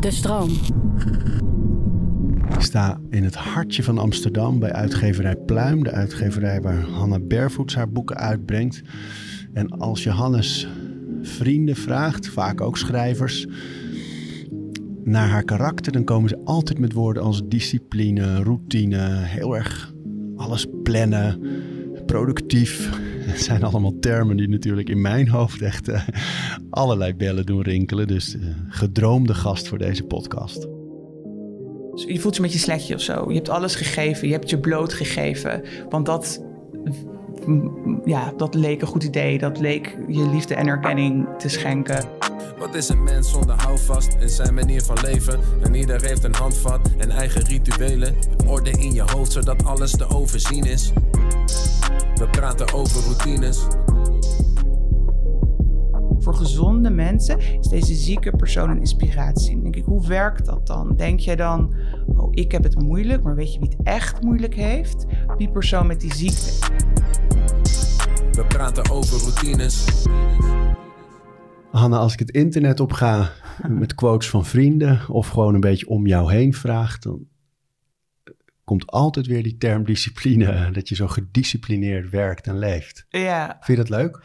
De stroom. Ik sta in het hartje van Amsterdam bij uitgeverij Pluim, de uitgeverij waar Hanna Barefoots haar boeken uitbrengt. En als je Hannes vrienden vraagt, vaak ook schrijvers, naar haar karakter, dan komen ze altijd met woorden als discipline, routine, heel erg alles plannen, productief. Het zijn allemaal termen die natuurlijk in mijn hoofd echt eh, allerlei bellen doen rinkelen. Dus uh, gedroomde gast voor deze podcast. Dus je voelt je met je sletje of zo. Je hebt alles gegeven, je hebt je bloot gegeven. Want dat, ja, dat leek een goed idee. Dat leek je liefde en erkenning te schenken. Wat is een mens zonder houvast in zijn manier van leven? En ieder heeft een handvat en eigen rituelen. Orde in je hoofd zodat alles te overzien is. We praten over routines. Voor gezonde mensen is deze zieke persoon een inspiratie. Dan denk ik, hoe werkt dat dan? Denk jij dan, oh, ik heb het moeilijk, maar weet je wie het echt moeilijk heeft? Die persoon met die ziekte. We praten over routines. Hanna, als ik het internet op ga met quotes van vrienden of gewoon een beetje om jou heen vraag, dan komt altijd weer die term discipline, dat je zo gedisciplineerd werkt en leeft. Ja. Vind je dat leuk?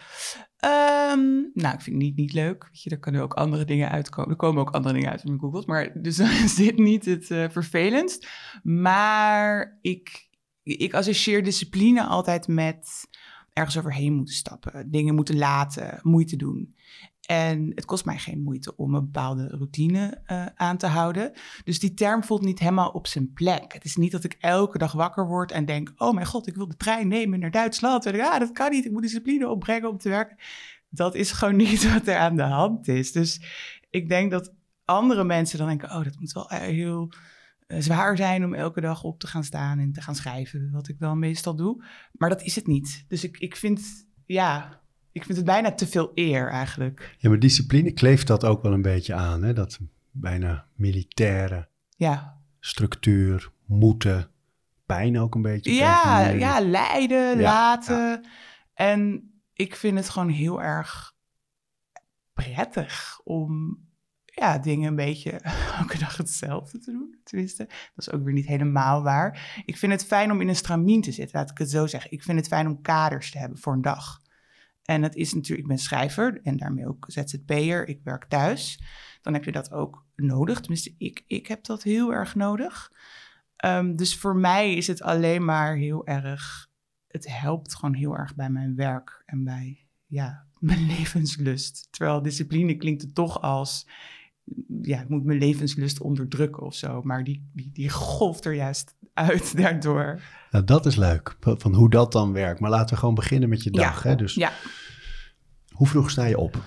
Um, nou, ik vind het niet, niet leuk. Weet je, er kunnen ook andere dingen uitkomen. Er komen ook andere dingen uit in Google. Maar dus dan is dit niet het uh, vervelendst. Maar ik, ik associeer discipline altijd met ergens overheen moeten stappen. Dingen moeten laten, moeite doen. En het kost mij geen moeite om een bepaalde routine uh, aan te houden. Dus die term voelt niet helemaal op zijn plek. Het is niet dat ik elke dag wakker word en denk: Oh mijn god, ik wil de trein nemen naar Duitsland. Ja, ah, dat kan niet. Ik moet discipline opbrengen om te werken. Dat is gewoon niet wat er aan de hand is. Dus ik denk dat andere mensen dan denken: Oh, dat moet wel heel zwaar zijn om elke dag op te gaan staan en te gaan schrijven. Wat ik dan meestal doe. Maar dat is het niet. Dus ik, ik vind, ja, ik vind het bijna te veel eer eigenlijk. Ja, maar discipline kleeft dat ook wel een beetje aan, hè? Dat bijna militaire ja. structuur, moeten, pijn ook een beetje. Ja, ja lijden, ja, laten. Ja. En ik vind het gewoon heel erg prettig om ja, dingen een beetje elke dag hetzelfde te doen. Tenminste, dat is ook weer niet helemaal waar. Ik vind het fijn om in een stramien te zitten, laat ik het zo zeggen. Ik vind het fijn om kaders te hebben voor een dag. En het is natuurlijk, ik ben schrijver en daarmee ook ZZP'er. Ik werk thuis. Dan heb je dat ook nodig. Tenminste, ik, ik heb dat heel erg nodig. Um, dus voor mij is het alleen maar heel erg. Het helpt gewoon heel erg bij mijn werk en bij ja, mijn levenslust. Terwijl discipline klinkt het toch als. Ja, ik moet mijn levenslust onderdrukken of zo. Maar die, die, die golft er juist uit daardoor. Nou, dat is leuk, van hoe dat dan werkt. Maar laten we gewoon beginnen met je dag. Ja, hè? Dus ja. hoe vroeg sta je op?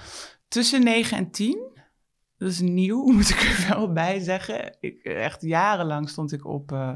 Tussen 9 en 10. Dat is nieuw, moet ik er wel bij zeggen. Ik, echt jarenlang stond ik op uh,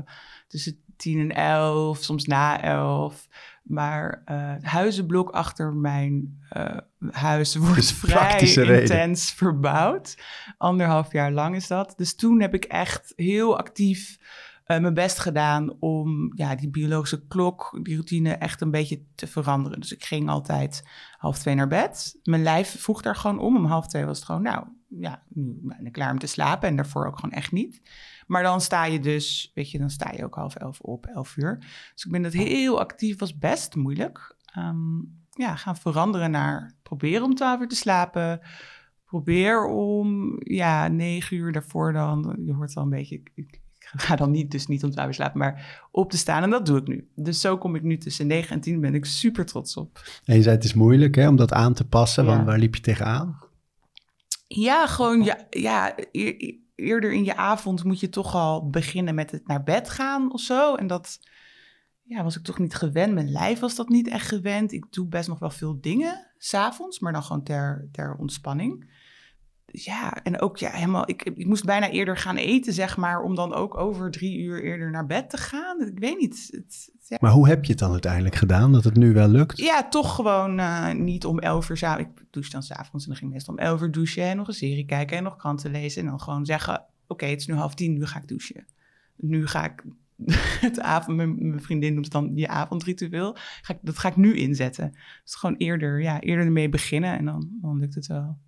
tussen 10 en 11, soms na 11. Maar uh, het huizenblok achter mijn uh, huis wordt vrij intens verbouwd. Anderhalf jaar lang is dat. Dus toen heb ik echt heel actief uh, mijn best gedaan om ja, die biologische klok, die routine echt een beetje te veranderen. Dus ik ging altijd half twee naar bed. Mijn lijf vroeg daar gewoon om. Om half twee was het gewoon, nou ja, nu ben ik klaar om te slapen. En daarvoor ook gewoon echt niet. Maar dan sta je dus, weet je, dan sta je ook half elf op, elf uur. Dus ik ben dat heel actief, was best moeilijk. Um, ja, gaan veranderen naar proberen om twaalf uur te slapen. Probeer om, ja, negen uur daarvoor dan, je hoort wel een beetje, ik, ik ga dan niet, dus niet om twaalf uur slapen, maar op te staan. En dat doe ik nu. Dus zo kom ik nu tussen 9 en 10, ben ik super trots op. En je zei het is moeilijk hè, om dat aan te passen, want waar liep je tegenaan? Ja, gewoon ja, ja, e eerder in je avond moet je toch al beginnen met het naar bed gaan of zo. En dat ja, was ik toch niet gewend. Mijn lijf was dat niet echt gewend. Ik doe best nog wel veel dingen s'avonds, maar dan gewoon ter, ter ontspanning. Ja, en ook ja, helemaal, ik, ik moest bijna eerder gaan eten, zeg maar, om dan ook over drie uur eerder naar bed te gaan. Ik weet niet. Het, ja. Maar hoe heb je het dan uiteindelijk gedaan, dat het nu wel lukt? Ja, toch gewoon uh, niet om elf uur. Ik douche dan s'avonds en dan ging ik meestal om elf uur douchen en nog een serie kijken en nog kranten lezen. En dan gewoon zeggen, oké, okay, het is nu half tien, nu ga ik douchen. Nu ga ik het avond, mijn, mijn, vriendin noemt het dan je avondritueel. Ga ik, dat ga ik nu inzetten. Dus gewoon eerder, ja, eerder ermee beginnen en dan, dan lukt het wel.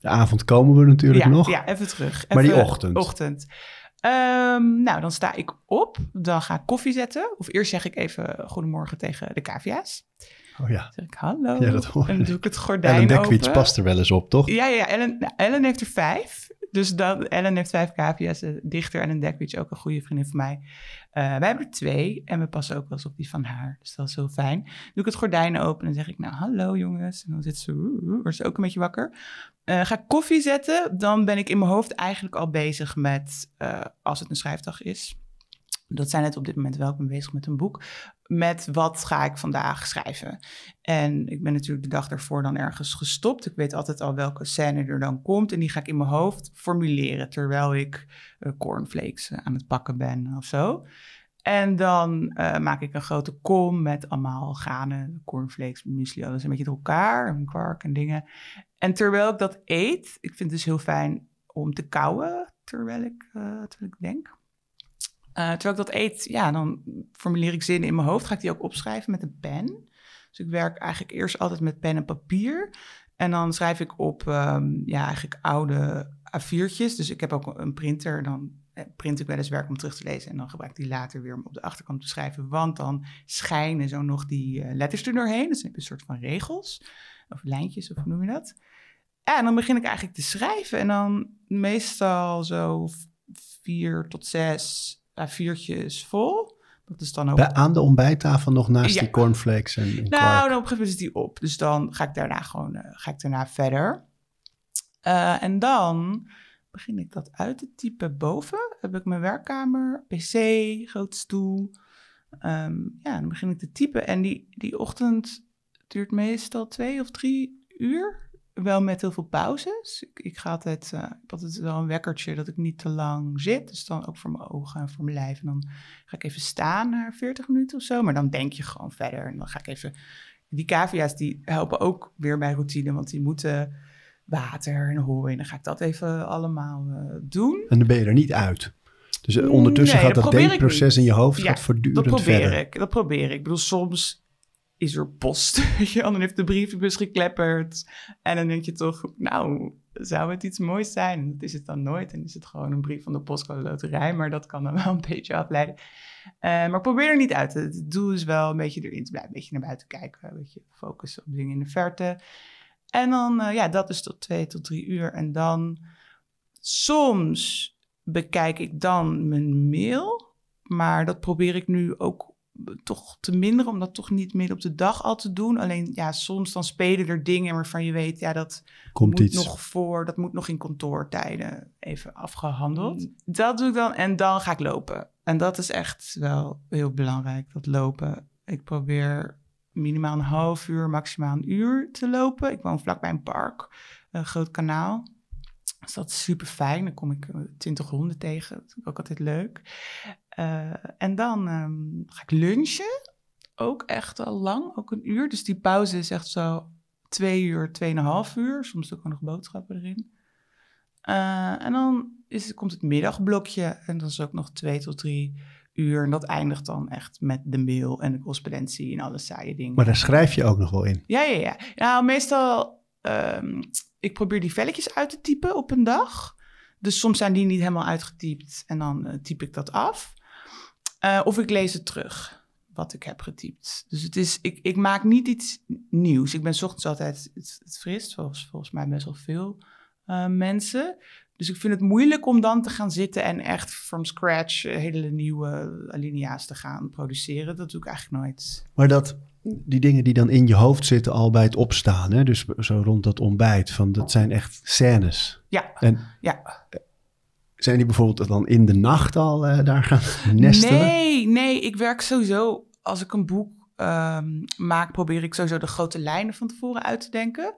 De avond komen we natuurlijk ja, nog. Ja, even terug. Maar die Even ochtend? Ochtend. Ehm, nou, dan sta ik op. Dan ga ik koffie zetten. Of eerst zeg ik even goedemorgen tegen de cavia's. Oh ja. Dan zeg ik hallo. Ja, dat hoor En dan doe ik het gordijn Ellen Dekwits past er wel eens op, toch? Ja, ja, Ellen, Ellen heeft er vijf. Dus dan, Ellen heeft vijf cavia's. Dichter Ellen Dekwits, ook een goede vriendin van mij. Eh, wij hebben er twee en we passen ook wel eens op die van haar. Dus dat is heel fijn. Doe ik het gordijn open en zeg ik, nou, hallo jongens. En dan zit ze, wordt ze ook een beetje wakker. Eh, ga ik koffie zetten, dan ben ik in mijn hoofd eigenlijk al bezig met, eh, als het een schrijfdag is. Dat zijn het op dit moment wel, ik ben bezig met een boek. Met wat ga ik vandaag schrijven? En ik ben natuurlijk de dag daarvoor dan ergens gestopt. Ik weet altijd al welke scène er dan komt. En die ga ik in mijn hoofd formuleren terwijl ik eh, cornflakes eh, aan het pakken ben of zo. En dan eh, maak ik een grote kom met allemaal granen, cornflakes, muesli, alles een beetje door elkaar. En kwark en dingen. En terwijl ik dat eet, ik vind het dus heel fijn om te kauwen terwijl ik, terwijl ik denk. Eh, terwijl ik dat eet, ja, dan formuleer ik zinnen in mijn hoofd. Ga ik die ook opschrijven met een pen. Dus ik werk eigenlijk eerst altijd met pen en papier. En dan schrijf ik op, ehm, ja, eigenlijk oude A4'tjes. Dus ik heb ook een printer. Dan eh, print ik wel eens werk om terug te lezen. En dan gebruik ik die later weer om op de achterkant te schrijven. Want dan schijnen zo nog die eh, letters er doorheen. Dus dan heb je een soort van regels. Of lijntjes, of hoe noem je dat? En dan begin ik eigenlijk te schrijven. En dan meestal zo vier tot zes A4'tjes vol. Dat is dan ook... Bij, aan de ontbijttafel nog naast Ja. die cornflakes en, en Nou, dan op een gegeven moment is die op. Dus dan ga ik daarna gewoon eh, ga ik daarna verder. Eh, en dan begin ik dat uit te typen. Boven heb ik mijn werkkamer, pc, grote stoel. Ehm, ja, dan begin ik te typen. En die, die ochtend duurt meestal twee of drie uur. Wel met heel veel pauzes. Ik, ik ga altijd, eh, ik heb altijd wel een wekkertje dat ik niet te lang zit. Dus dan ook voor mijn ogen en voor mijn lijf. En dan ga ik even staan na 40 minuten of zo. Maar dan denk je gewoon verder. En dan ga ik even. Die cavia's die helpen ook weer bij routine. Want die moeten water en hooi. En dan ga ik dat even allemaal eh, doen. En dan ben je er niet uit. Dus eh, ondertussen Nee, gaat dat denkproces in je hoofd Ja, gaat voortdurend Dat probeer verder. ik. Dat probeer ik. Ik bedoel, soms is er post. Je, dan heeft de brievenbus geklepperd. En dan denk je toch, nou, zou het iets moois zijn? Dat is het dan nooit. En is het gewoon een brief van de postcode loterij. Maar dat kan dan wel een beetje afleiden. Eh, maar probeer er niet uit. Het doel is wel een beetje erin te blijven. Een beetje naar buiten kijken. Een beetje focussen op dingen in de verte. En dan, eh, ja, dat is tot twee tot drie uur. En dan soms bekijk ik dan mijn mail. Maar dat probeer ik nu ook toch te minderen, om dat toch niet midden op de dag al te doen. Alleen ja, soms dan spelen er dingen waarvan je weet, ja, dat Komt moet iets. nog voor, dat moet nog in kantoortijden even afgehandeld. Dat doe ik dan en dan ga ik lopen. En dat is echt wel heel belangrijk, dat lopen. Ik probeer minimaal een half uur, maximaal een uur te lopen. Ik woon vlakbij een park, een groot kanaal. Dus dat is super fijn. Dan kom ik eh, twintig honden tegen. Dat vind ik ook altijd leuk. Eh, en dan ehm, ga ik lunchen. Ook echt al lang, ook een uur. Dus die pauze is echt zo twee uur, tweeënhalf uur. Soms ook nog boodschappen erin. Eh, en dan is, komt het middagblokje. En dat is ook nog twee tot drie uur. En dat eindigt dan echt met de mail en de correspondentie en alle saaie dingen. Maar daar schrijf je ook nog wel in. Ja, ja, ja. Nou, meestal, ehm, ik probeer die velletjes uit te typen op een dag. Dus soms zijn die niet helemaal uitgetypt en dan eh, typ ik dat af. Eh, of ik lees het terug, wat ik heb getypt. Dus het is, ik, ik maak niet iets nieuws. Ik ben ochtends altijd het, het fris, volgens, volgens mij best wel veel eh, mensen. Dus ik vind het moeilijk om dan te gaan zitten en echt from scratch eh, hele nieuwe alinea's te gaan produceren. Dat doe ik eigenlijk nooit. Maar dat, die dingen die dan in je hoofd zitten al bij het opstaan, hè? dus zo rond dat ontbijt, van, dat zijn echt scènes. Ja, En ja. Zijn die bijvoorbeeld dan in de nacht al eh, daar gaan nestelen? Nee, nee, ik werk sowieso. Als ik een boek ehm, maak, probeer ik sowieso de grote lijnen van tevoren uit te denken.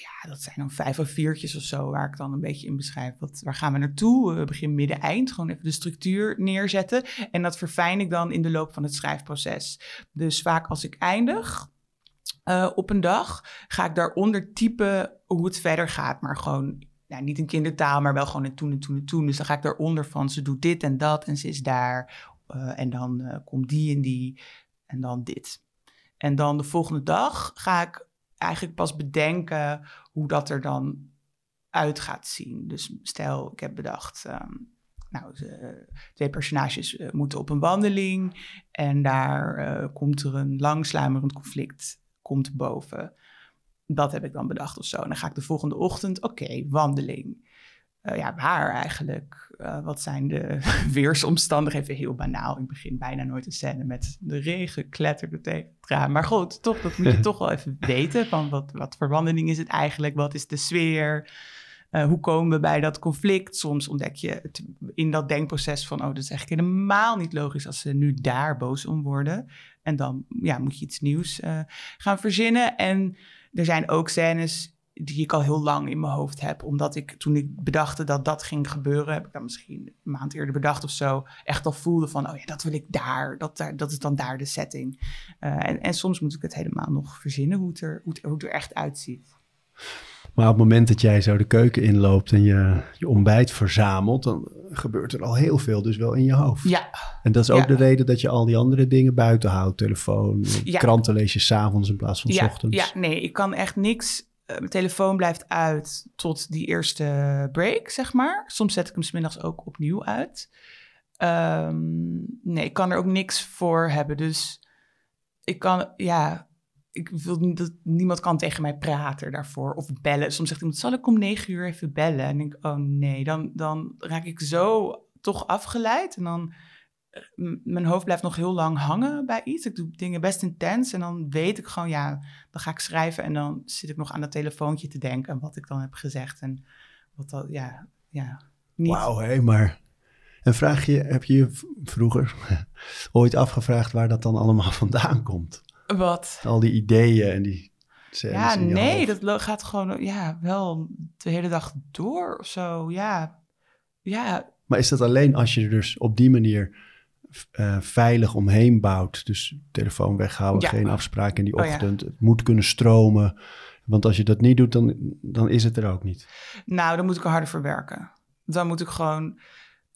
Ja, dat zijn dan vijf of viertjes of zo, waar ik dan een beetje in beschrijf. Wat, waar gaan we naartoe? We begin, midden, eind. Gewoon even de structuur neerzetten. En dat verfijn ik dan in de loop van het schrijfproces. Dus vaak als ik eindig eh, op een dag, ga ik daaronder typen hoe het verder gaat. Maar gewoon nou, niet in kindertaal, maar wel gewoon in toen en toen en toen. Dus dan ga ik daaronder van, ze doet dit en dat en ze is daar. eh, en dan eh, komt die en die en dan dit. En dan de volgende dag ga ik eigenlijk pas bedenken hoe dat er dan uit gaat zien. Dus stel, ik heb bedacht, ehm, nou, ze- twee personages eh, moeten op een wandeling en daar komt er een lang sluimerend conflict komt boven. Dat heb ik dan bedacht of zo. En dan ga ik de volgende ochtend, oké, wandeling. Eh, ja, waar eigenlijk? Eh, wat zijn de weersomstandigheden? Even heel banaal. Ik begin bijna nooit een scène met de regen kletterde tegen. Maar goed, toch, dat moet je toch wel even weten. Van wat, wat voor wandeling is het eigenlijk? Wat is de sfeer? Eh, hoe komen we bij dat conflict? Soms ontdek je het in dat denkproces van... oh, dat is eigenlijk helemaal niet logisch als ze nu daar boos om worden. En dan ja, moet je iets nieuws gaan verzinnen. En er zijn ook scènes die ik al heel lang in mijn hoofd heb. Omdat ik toen ik bedacht dat dat ging gebeuren... heb ik dat misschien een maand eerder bedacht of zo... echt al voelde van, oh ja, dat wil ik daar. Dat, daar, dat is dan daar de setting. Eh, en, en soms moet ik het helemaal nog verzinnen... hoe het er, hoe het, hoe het er echt uitziet. Maar op het moment dat jij zo de keuken inloopt en je, je ontbijt verzamelt, dan gebeurt er al heel veel dus wel in je hoofd. Ja, En dat is ook Ja. de reden dat je al die andere dingen buiten houdt. Telefoon, Ja. kranten lees je s'avonds in plaats van s ja, ochtends. ja, nee, ik kan echt niks. eh, mijn telefoon blijft uit tot die eerste break, zeg maar. Soms zet ik hem 's middags ook opnieuw uit. Ehm, nee, ik kan er ook niks voor hebben. Dus ik kan, ja, ik wil dat niemand kan tegen mij praten daarvoor of bellen. Soms zegt iemand, zal ik om negen uur even bellen? En ik, oh nee, dan, dan raak ik zo toch afgeleid. En dan, eh, mijn hoofd blijft nog heel lang hangen bij iets. Ik doe dingen best intens en dan weet ik gewoon, ja, dan ga ik schrijven en dan zit ik nog aan dat telefoontje te denken en wat ik dan heb gezegd en wat dat, ja, ja. Niet. Wauw, hé, maar... En vraag je, heb je je vroeger ooit afgevraagd waar dat dan allemaal vandaan komt? Wat? Al die ideeën en die scènes Ja, nee, hoofd. dat gaat gewoon, ja, wel de hele dag door of zo, ja. Ja, Maar is dat alleen als je er dus op die manier eh, veilig omheen bouwt? Dus telefoon weghouden, Ja. geen afspraak in die Oh ja. ochtend. Het moet kunnen stromen. Want als je dat niet doet, dan, dan is het er ook niet. Nou, dan moet ik er harder voor werken. Dan moet ik gewoon.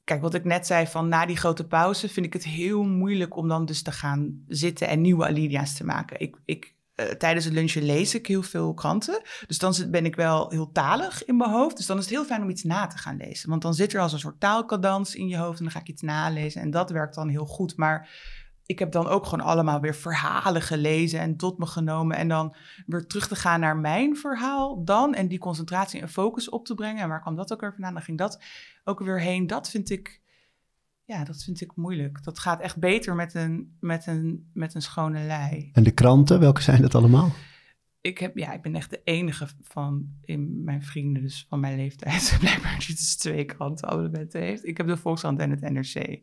Kijk, wat ik net zei van na die grote pauze vind ik het heel moeilijk om dan dus te gaan zitten en nieuwe alinea's te maken. Ik, ik, eh, tijdens het lunchen lees ik heel veel kranten. Dus dan ben ik wel heel talig in mijn hoofd. Dus dan is het heel fijn om iets na te gaan lezen. Want dan zit er als een soort taalkadans in je hoofd en dan ga ik iets nalezen. En dat werkt dan heel goed. Maar ik heb dan ook gewoon allemaal weer verhalen gelezen en tot me genomen. En dan weer terug te gaan naar mijn verhaal dan. En die concentratie en focus op te brengen. En waar kwam dat ook weer vandaan? Dan ging dat ook weer heen. Dat vind ik, ja, dat vind ik moeilijk. Dat gaat echt beter met een, met een, met een schone lei. En de kranten, welke zijn dat allemaal? Ik, heb, ja, ik ben echt de enige van in mijn vrienden, dus van mijn leeftijd, blijkbaar die dus twee krantenabonnementen heeft. Ik heb de Volkskrant en het NRC.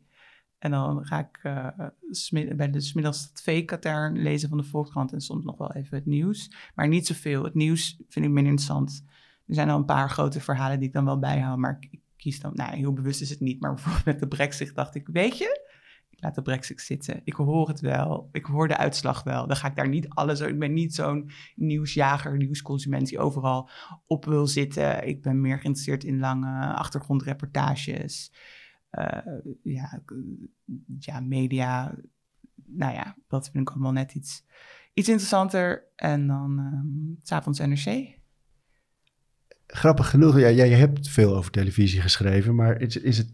En dan ga ik eh, bij de smiddags het veekatern lezen van de Volkskrant en soms nog wel even het nieuws. Maar niet zoveel. Het nieuws vind ik minder interessant. Er zijn al een paar grote verhalen die ik dan wel bijhoud, maar ik, ik kies dan, nou heel bewust is het niet. Maar bijvoorbeeld met de brexit dacht ik, weet je, ik laat de brexit zitten. Ik hoor het wel. Ik hoor de uitslag wel. Dan ga ik daar niet alles... Ik ben niet zo'n nieuwsjager, nieuwsconsument die overal op wil zitten. Ik ben meer geïnteresseerd in lange achtergrondreportages. Eh, ja, ja, media. Nou ja, dat vind ik allemaal net iets, iets interessanter. En dan ehm, s s'avonds NRC. Grappig genoeg, ja, jij hebt veel over televisie geschreven, maar is, is het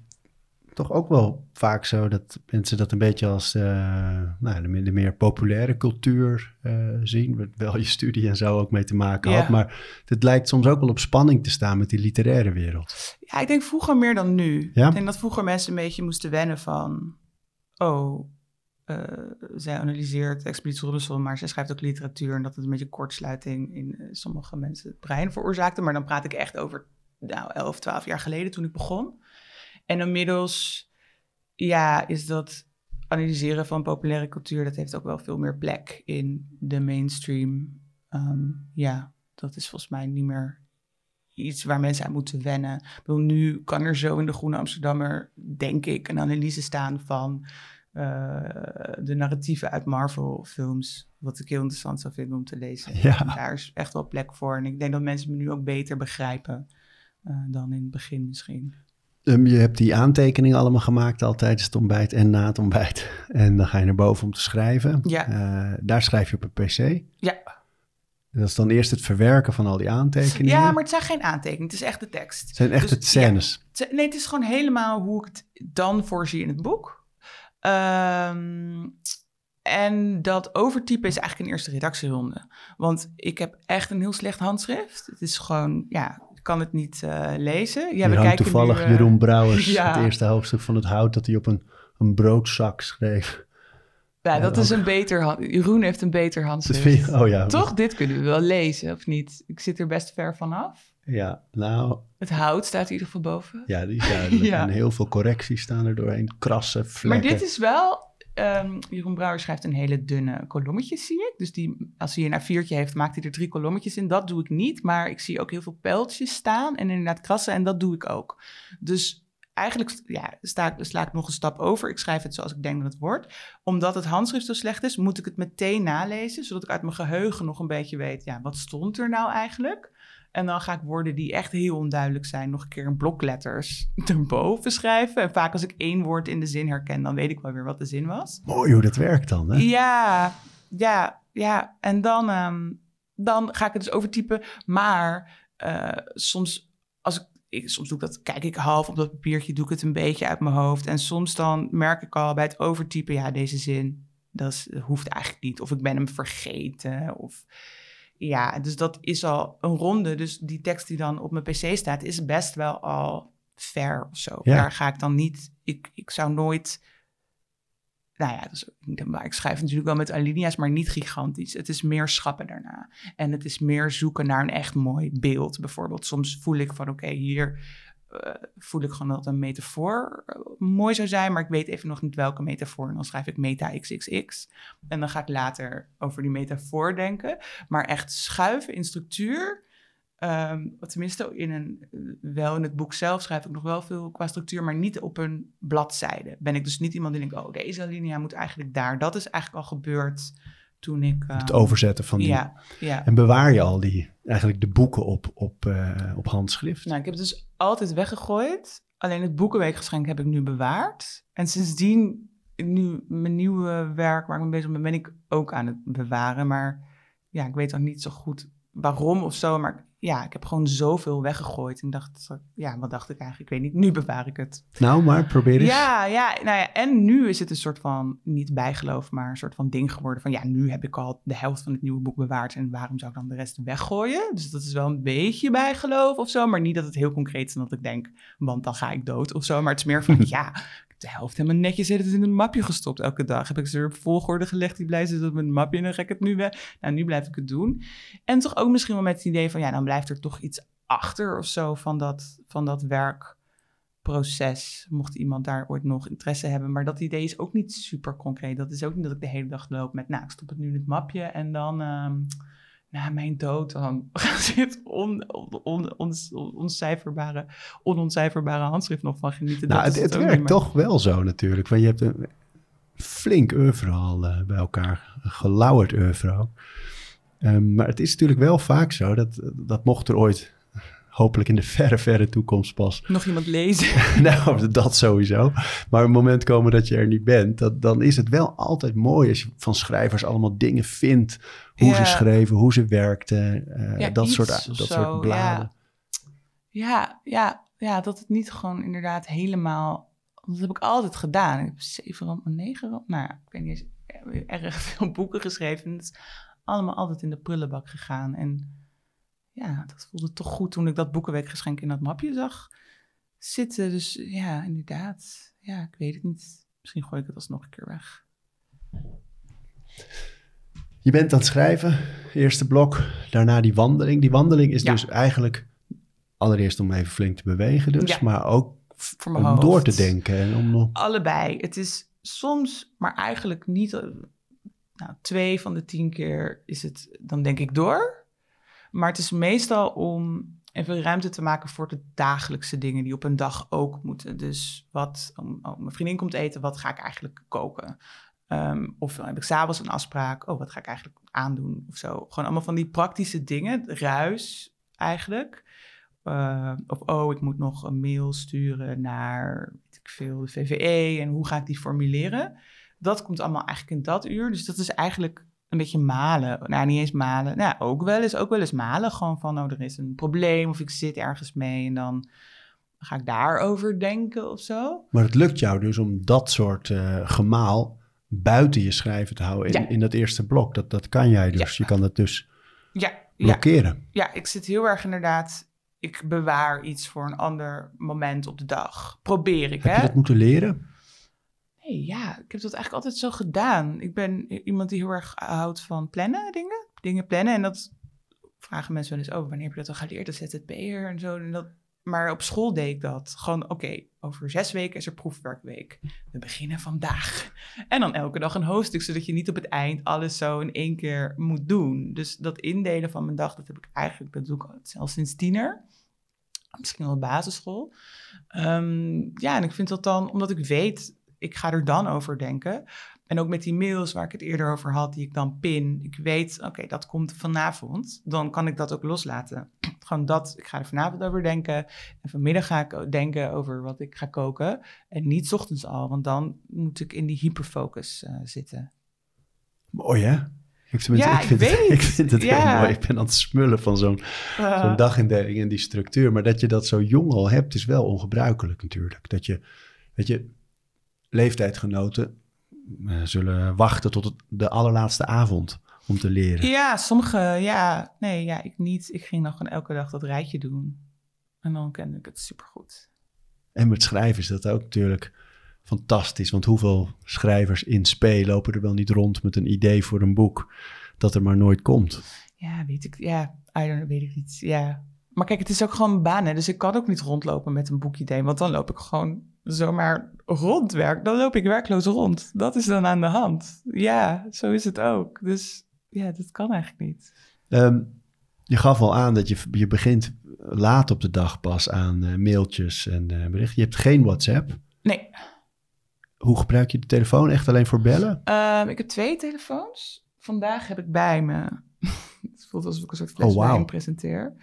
toch ook wel vaak zo dat mensen dat een beetje als eh, nou, de, meer- de meer populaire cultuur eh, zien, waar wel je studie en zo ook mee te maken had, Ja. maar het lijkt soms ook wel op spanning te staan met die literaire wereld. Ja, ik denk vroeger meer dan nu. Ja? Ik denk dat vroeger mensen een beetje moesten wennen van... Oh, eh, zij analyseert Expeditie Robinson, maar zij schrijft ook literatuur... en dat het een beetje kortsluiting in sommige mensen het brein veroorzaakte. Maar dan praat ik echt over nou, 11, 12 jaar geleden toen ik begon. En inmiddels ja, is dat analyseren van populaire cultuur... dat heeft ook wel veel meer plek in de mainstream. Ehm, ja, dat is volgens mij niet meer iets waar mensen aan moeten wennen. Ik bedoel, nu kan er zo in de Groene Amsterdammer, denk ik, een analyse staan van eh, de narratieven uit Marvel-films. Wat ik heel interessant zou vinden om te lezen. Ja. Daar is echt wel plek voor. En ik denk dat mensen me nu ook beter begrijpen eh, dan in het begin misschien. Ehm, je hebt die aantekeningen allemaal gemaakt al tijdens het ontbijt en na het ontbijt. En dan ga je naar boven om te schrijven. Ja. Eh, daar schrijf je op een pc. Ja. En dat is dan eerst het verwerken van al die aantekeningen. Ja, maar het zijn geen aantekeningen. Het is echt de tekst. Het zijn echt Dus, het scènes. Het- Nee, het is gewoon helemaal hoe ik het dan voorzie in het boek. Ehm, en dat overtypen is eigenlijk een eerste redactieronde. Want ik heb echt een heel slecht handschrift. Het is gewoon, ja, kan het niet eh, lezen. Ja, we kijken toevallig nu, eh, Jeroen Brouwers, ja. het eerste hoofdstuk van het hout dat hij op een, een broodzak schreef. Ja, dat is een beter hand. Jeroen heeft een beter handschrift. oh ja. Toch? Dit kunnen we wel lezen, of niet? Ik zit er best ver vanaf. Ja, nou, Het hout staat in ieder geval boven. ja, die is duidelijk. Ja. En heel veel correcties staan er doorheen, krassen, Maar vlekken. dit is wel... ehm, Jeroen Brouwer schrijft een hele dunne kolommetjes, zie ik. Dus die, als hij een A4'tje heeft, maakt hij er drie kolommetjes in. Dat doe ik niet, maar ik zie ook heel veel pijltjes staan en inderdaad krassen en dat doe ik ook. Dus eigenlijk ja, sla ik nog een stap over. Ik schrijf het zoals ik denk dat het wordt. Omdat het handschrift zo slecht is, moet ik het meteen nalezen, zodat ik uit mijn geheugen nog een beetje weet, ja, wat stond er nou eigenlijk? En dan ga ik woorden die echt heel onduidelijk zijn, nog een keer in blokletters erboven schrijven. En vaak als ik één woord in de zin herken, dan weet ik wel weer wat de zin was. Mooi hoe dat werkt dan, hè? Ja, ja, ja. En dan, ehm, dan ga ik het dus overtypen. Maar eh, soms, als ik, ik, soms doe ik dat, kijk ik half op dat papiertje, doe ik het een beetje uit mijn hoofd. En soms dan merk ik al bij het overtypen, ja, deze zin, dat, is, dat hoeft eigenlijk niet. Of ik ben hem vergeten. Of ja, dus dat is al een ronde. Dus die tekst die dan op mijn pc staat, is best wel al ver of zo. Ja. Daar ga ik dan niet, ik, ik zou nooit nou ja, dat is ook niet waar. Ik schrijf natuurlijk wel met alinea's, maar niet gigantisch. Het is meer schappen daarna. En het is meer zoeken naar een echt mooi beeld. Bijvoorbeeld, soms voel ik van, oké, hier eh, voel ik gewoon dat een metafoor eh, mooi zou zijn, maar ik weet even nog niet welke metafoor. En dan schrijf ik meta xxx. En dan ga ik later over die metafoor denken. Maar echt schuiven in structuur. Ehm, tenminste, in een, wel in het boek zelf schrijf ik nog wel veel qua structuur, maar niet op een bladzijde. Ben ik dus niet iemand die denkt, oh, deze alinea moet eigenlijk daar. Dat is eigenlijk al gebeurd toen ik... Het ehm, overzetten van die. Ja, ja. En bewaar je al die, eigenlijk de boeken op, op, eh, op handschrift? Nou, ik heb het dus altijd weggegooid. Alleen het Boekenweekgeschenk heb ik nu bewaard. En sindsdien, nu mijn nieuwe werk waar ik mee bezig ben, ben ik ook aan het bewaren. Maar ja, ik weet ook niet zo goed waarom of zo. Maar ja, ik heb gewoon zoveel weggegooid. En dacht, ja, wat dacht ik eigenlijk? Ik weet niet, nu bewaar ik het. Nou, maar probeer eens. Ja, ja, nou ja, en nu is het een soort van, niet bijgeloof, maar een soort van ding geworden van, ja, nu heb ik al de helft van het nieuwe boek bewaard en waarom zou ik dan de rest weggooien? Dus dat is wel een beetje bijgeloof of zo, maar niet dat het heel concreet is en dat ik denk, want dan ga ik dood of zo, maar het is meer van, ja, de helft helemaal netjes heeft het in een mapje gestopt elke dag. Heb ik ze er op volgorde gelegd, die blij zit op mijn mapje en dan ga ik het nu weg. Nou, nu blijf ik het doen. En toch ook misschien wel met het idee van, ja, dan blijft er toch iets achter of zo van dat, van dat werk proces, mocht iemand daar ooit nog interesse hebben. Maar dat idee is ook niet super concreet. Dat is ook niet dat ik de hele dag loop met, nou, ik stop het nu in het mapje en dan ehm, na mijn dood dan gaat dit on, on, on, oncijferbare, onontcijferbare handschrift nog van genieten. Nou, Dat het, het werkt toch wel zo natuurlijk. Want je hebt een flink oeuvre al eh, bij elkaar. Een gelauwerd oeuvre. Ehm, maar het is natuurlijk wel vaak zo dat, dat mocht er ooit, hopelijk in de verre, verre toekomst pas, Nog iemand lezen. nou, dat sowieso. Maar een moment komen dat je er niet bent, dat, dan is het wel altijd mooi als je van schrijvers allemaal dingen vindt. Hoe ze schreven, hoe ze werkten, eh, dat, soort, of dat zo, soort bladen. Ja, ja, ja, dat het niet gewoon inderdaad helemaal... Dat heb ik altijd gedaan. Ik heb zeven rom, negen rom, nou ik weet niet eens, erg veel boeken geschreven. Het is allemaal altijd in de prullenbak gegaan. En ja, dat voelde toch goed toen ik dat boekenweekgeschenk in dat mapje zag zitten. Dus ja, inderdaad. Ja, ik weet het niet. Misschien gooi ik het alsnog een keer weg. Je bent aan het schrijven, eerste blok, daarna die wandeling. Die wandeling is Ja. dus eigenlijk allereerst om even flink te bewegen dus, Ja. maar ook Voor mijn om hoofd. door te denken en om nog... Allebei. Het is soms, maar eigenlijk niet. eh, Nou, twee van de tien keer is het, dan denk ik door. Maar het is meestal om even ruimte te maken voor de dagelijkse dingen die op een dag ook moeten. Dus wat, om, oh, mijn vriendin komt eten, wat ga ik eigenlijk koken? Ehm, of heb ik s'avonds een afspraak, oh, wat ga ik eigenlijk aandoen? Of zo. Gewoon allemaal van die praktische dingen, ruis eigenlijk. Eh, of oh, ik moet nog een mail sturen naar weet ik veel, de VVE en hoe ga ik die formuleren? Dat komt allemaal eigenlijk in dat uur. Dus dat is eigenlijk een beetje malen. Nou, niet eens malen. Nou, ook wel eens, ook wel eens malen. Gewoon van, oh, er is een probleem of ik zit ergens mee en dan ga ik daarover denken of zo. Maar het lukt jou dus om dat soort uh, gemaal buiten je schrijven te houden in, in dat eerste blok. Dat, dat kan jij dus. Je kan dat dus ja, blokkeren. Ja. ik zit heel erg inderdaad... Ik bewaar iets voor een ander moment op de dag. Probeer ik, Heb hè? je dat moeten leren? Nee, ja, ik heb dat eigenlijk altijd zo gedaan. Ik ben iemand die heel erg houdt van plannen, dingen. Dingen plannen. En dat vragen mensen wel eens over. Wanneer heb je dat al geleerd? Dat ZZP'er en zo. En dat, maar op school deed ik dat. Gewoon, oké, over zes weken is er proefwerkweek. We beginnen vandaag. En dan elke dag een hoofdstuk, zodat je niet op het eind alles zo in één keer moet doen. Dus dat indelen van mijn dag, dat heb ik eigenlijk, dat doe ik zelfs sinds tiener. Misschien wel basisschool. Um, ja, en ik vind dat dan, omdat ik weet ik ga er dan over denken. En ook met die mails waar ik het eerder over had, die ik dan pin. Ik weet, oké, dat komt vanavond. Dan kan ik dat ook loslaten. Dat, ik ga er vanavond over denken. En vanmiddag ga ik denken over wat ik ga koken. En niet ochtends al, want dan moet ik in die hyperfocus uh, zitten. Mooi hè? Ik, ja, ik, vind, ik, het, ik vind het heel mooi. Ik ben aan het smullen van zo'n uh. zo'n dagindeling en die structuur. Maar dat je dat zo jong al hebt, is wel ongebruikelijk natuurlijk. Dat je, weet je, leeftijdgenoten uh, zullen wachten tot de allerlaatste avond om te leren. Ja, sommige, ja. Nee, ja, ik niet. Ik ging nog gewoon elke dag dat rijtje doen. En dan kende ik het supergoed. En met schrijven is dat ook natuurlijk fantastisch. Want hoeveel schrijvers in spe lopen er wel niet rond met een idee voor een boek dat er maar nooit komt? Ja, weet ik. Ja, I don't know, weet ik niet. Ja. Maar kijk, het is ook gewoon een baan. Hè? Dus ik kan ook niet rondlopen met een boekidee. Want dan loop ik gewoon zomaar rondwerk, dan loop ik werkloos rond. Dat is dan aan de hand. Ja, zo is het ook. Dus ja, dat kan eigenlijk niet. Um, je gaf al aan dat je, je begint laat op de dag pas aan uh, mailtjes en uh, berichten. Je hebt geen WhatsApp. Nee. Hoe gebruik je de telefoon? Echt alleen voor bellen? Um, ik heb twee telefoons. Vandaag heb ik bij me. het voelt alsof ik een soort oh, wow. presenteer.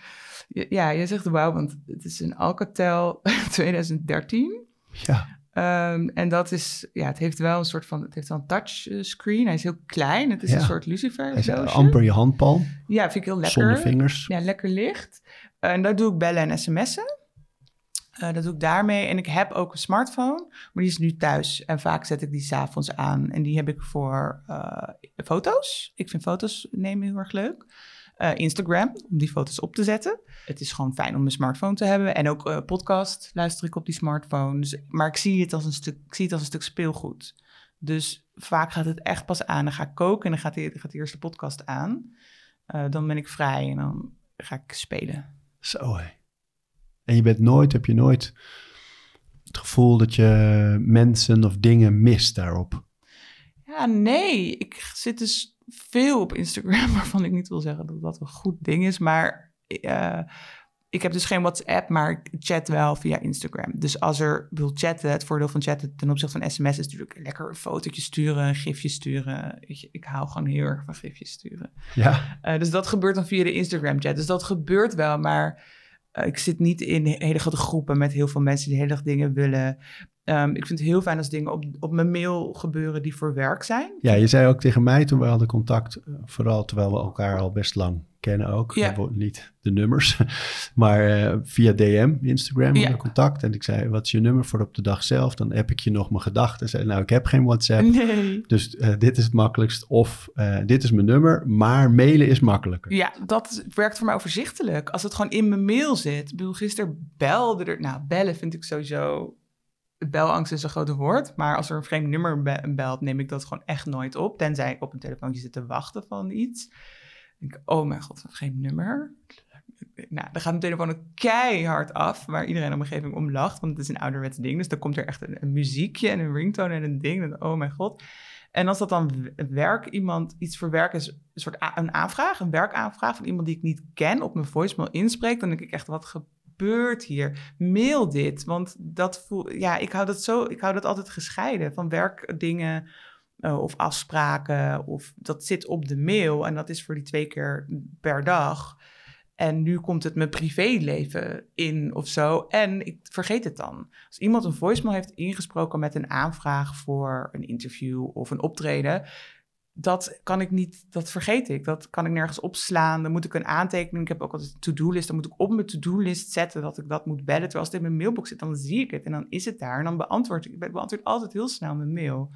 Ja, je zegt wauw, want het is een Alcatel 2013. Ja. Um, en dat is, ja, het heeft wel een soort van, het heeft wel een touchscreen. Hij is heel klein. Het is een soort lucifer. Hij is amper je handpalm. Ja, vind ik heel lekker. Zonder vingers. Ja, lekker licht. Uh, en daar doe ik bellen en sms'en. Uh, dat doe ik daarmee. En ik heb ook een smartphone, maar die is nu thuis. En vaak zet ik die s'avonds aan. En die heb ik voor uh, foto's. Ik vind foto's nemen heel erg leuk. Uh, Instagram, om die foto's op te zetten. Het is gewoon fijn om een smartphone te hebben. En ook uh, podcast luister ik op die smartphone. Dus, maar ik zie, het als een stuk, ik zie het als een stuk speelgoed. Dus vaak gaat het echt pas aan. Dan ga ik koken en dan gaat, die, gaat de eerste podcast aan. Uh, dan ben ik vrij en dan ga ik spelen. Zo hé. En je bent nooit, heb je nooit het gevoel dat je mensen of dingen mist daarop? Ja, nee. Ik zit dus veel op Instagram, waarvan ik niet wil zeggen dat dat een goed ding is. Maar uh, ik heb dus geen WhatsApp, maar ik chat wel via Instagram. Dus als er wil chatten, het voordeel van chatten ten opzichte van sms is natuurlijk lekker een fotootje sturen, een gifje sturen. Ik, ik hou gewoon heel erg van gifjes sturen. Ja. Uh, dus dat gebeurt dan via de Instagram chat. Dus dat gebeurt wel, maar uh, ik zit niet in hele grote groepen met heel veel mensen die hele dag dingen willen. Um, ik vind het heel fijn als dingen op, op mijn mail gebeuren die voor werk zijn. Ja, je zei ook tegen mij toen we hadden contact, eh, vooral terwijl we elkaar al best lang kennen ook. Ja. Niet de nummers, maar uh, via DM, Instagram, ja. contact. En ik zei, wat is je nummer voor op de dag zelf? Dan heb ik je nog mijn gedachten. Zei, nou, ik heb geen WhatsApp. Nee. Dus uh, dit is het makkelijkst. Of uh, dit is mijn nummer, maar mailen is makkelijker. Ja, dat werkt voor mij overzichtelijk. Als het gewoon in mijn mail zit. Ik bedoel, gisteren belde er... Nou, bellen vind ik sowieso belangst is een groot woord, maar als er een vreemd nummer belt, neem ik dat gewoon echt nooit op. Tenzij ik op een telefoontje zit te wachten van iets. Denk ik, oh mijn god, een vreemd nummer. Nou, dan gaat mijn telefoon ook keihard af, waar iedereen mijn omgeving om lacht, want het is een ouderwets ding. Dus dan komt er echt een, muziekje en een ringtone en een ding. Oh mijn god. En als dat dan werk, iemand iets voor werk is, een soort een aanvraag, een werkaanvraag van iemand die ik niet ken, op mijn voicemail inspreekt, dan denk ik echt, wat gebeurt hier? Mail dit, want dat voel, ja, ik hou dat zo, ik hou dat altijd gescheiden van werkdingen uh, of afspraken of dat zit op de mail en dat is voor die twee keer per dag. En nu komt het mijn privéleven in of zo. En ik vergeet het dan. Als iemand een voicemail heeft ingesproken met een aanvraag voor een interview of een optreden, dat kan ik niet, dat vergeet ik. Dat kan ik nergens opslaan. Dan moet ik een aantekening. Ik heb ook altijd een to-do-list. Dan moet ik op mijn to-do-list zetten dat ik dat moet bellen. Terwijl als het in mijn mailbox zit, dan zie ik het en dan is het daar. En dan beantwoord ik. Ik beantwoord altijd heel snel mijn mail.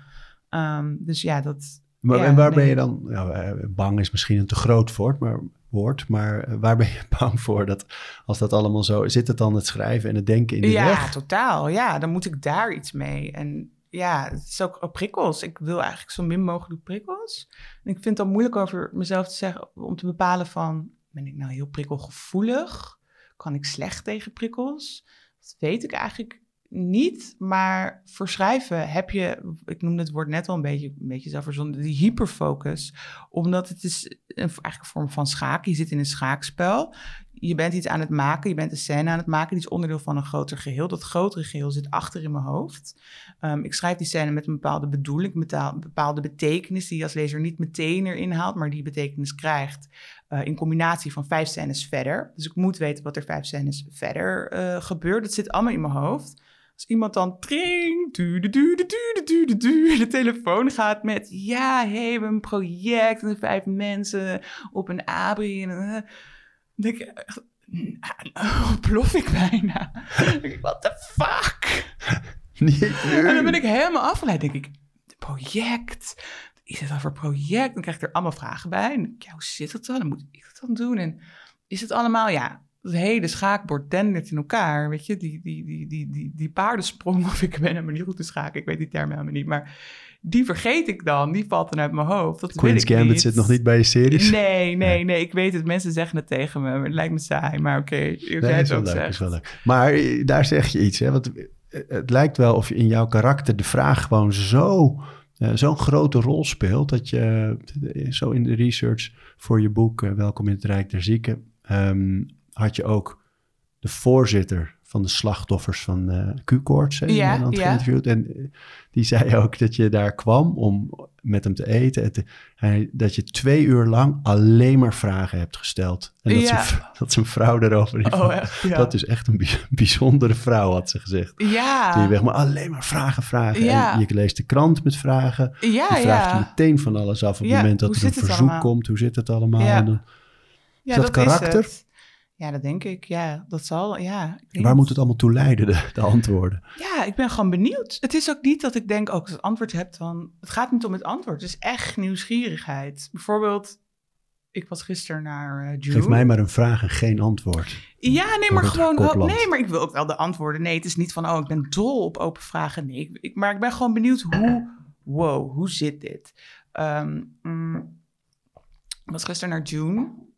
Um, dus ja, dat. Maar, ja, en waar nee. ben je dan? Nou, bang is misschien een te groot woord, maar, woord, maar eh, waar ben je bang voor dat als dat allemaal zo zit, het dan het schrijven en het denken in de Ja, weg? totaal. Ja, dan moet ik daar iets mee. En ja, het is ook ook prikkels. Ik wil eigenlijk zo min mogelijk prikkels. En ik vind het dan moeilijk over mezelf te zeggen om te bepalen van ben ik nou heel prikkelgevoelig? Kan ik slecht tegen prikkels? Dat weet ik eigenlijk niet. Maar voor schrijven heb je, ik noemde het woord net al een beetje, een beetje zelf verzonnen, die hyperfocus. Omdat het is een, eigenlijk een vorm van schaken. Je zit in een schaakspel je bent iets aan het maken, je bent een scène aan het maken, die is onderdeel van een groter geheel. Dat grotere geheel zit achter in mijn hoofd. Ehm, ik schrijf die scène met een bepaalde bedoeling, met een bepaalde betekenis die je als lezer niet meteen erin haalt, maar die betekenis krijgt eh, in combinatie van vijf scènes verder. Dus ik moet weten wat er vijf scènes verder eh, gebeurt. Dat zit allemaal in mijn hoofd. Als iemand dan tring, du, du, du, de telefoon gaat met... ja, hé, hey, we hebben een project en vijf mensen op een abri... En, eh, denk ik, plof ik bijna. denk ik, what the fuck? en dan ben ik helemaal afgeleid. denk ik, project, is het dan voor project? Dan krijg ik er allemaal vragen bij. En ja, hoe zit het dan? Dan moet ik het dan doen? En is het allemaal, ja, het hele schaakbord dendert in elkaar, weet je? Die, die, die, die, die, die paardensprong, of ik ben helemaal niet goed te schaken, ik weet die term helemaal niet, maar die vergeet ik dan, die valt dan uit mijn hoofd. Dat Queen's weet ik Gambit niet. zit nog niet bij je series? Nee, nee, nee, ik weet het. Mensen zeggen het tegen me, het lijkt me saai, maar oké, okay, nee, is ook leuk, is wel leuk. Maar eh, daar zeg je iets, hè? Want het lijkt wel of je in jouw karakter de vraag gewoon zo uh, zo'n grote rol speelt dat je zo in de research voor je boek uh, Welkom in het Rijk der Zieken um, had je ook de voorzitter van de slachtoffers van uh, Q-koorts ja, ja. geïnterviewd. En die zei ook dat je daar kwam om met hem te eten. En hij, dat je twee uur lang alleen maar vragen hebt gesteld. En dat, ja. zijn, dat zijn vrouw die oh, ja. Dat is echt een bijzondere vrouw, had ze gezegd. Ja. Die weg, maar alleen maar vragen, vragen. Ja. En je leest de krant met vragen. Ja, je vraagt meteen van alles af op het moment dat er een verzoek allemaal? komt. Hoe zit het allemaal? Ja. En dan, ja, dat, dat karakter? Ja, dat denk ik. Ja, dat zal. Ja, Waar moet het allemaal toe leiden, de, de, antwoorden? Ja, ik ben gewoon benieuwd. Het is ook niet dat ik denk, ook als ik het antwoord heb, dan. Het gaat niet om het antwoord. Het is echt nieuwsgierigheid. Bijvoorbeeld, ik was gisteren naar uh, June. Geef mij maar een vraag en geen antwoord. Ja, nee, maar gewoon. Ook, nee, maar ik wil ook wel de antwoorden. Nee, het is niet van, oh, ik ben dol op open vragen. Nee, ik, ik, maar ik ben gewoon benieuwd hoe. Wow, hoe zit dit? Um, mm, ik was gisteren naar June.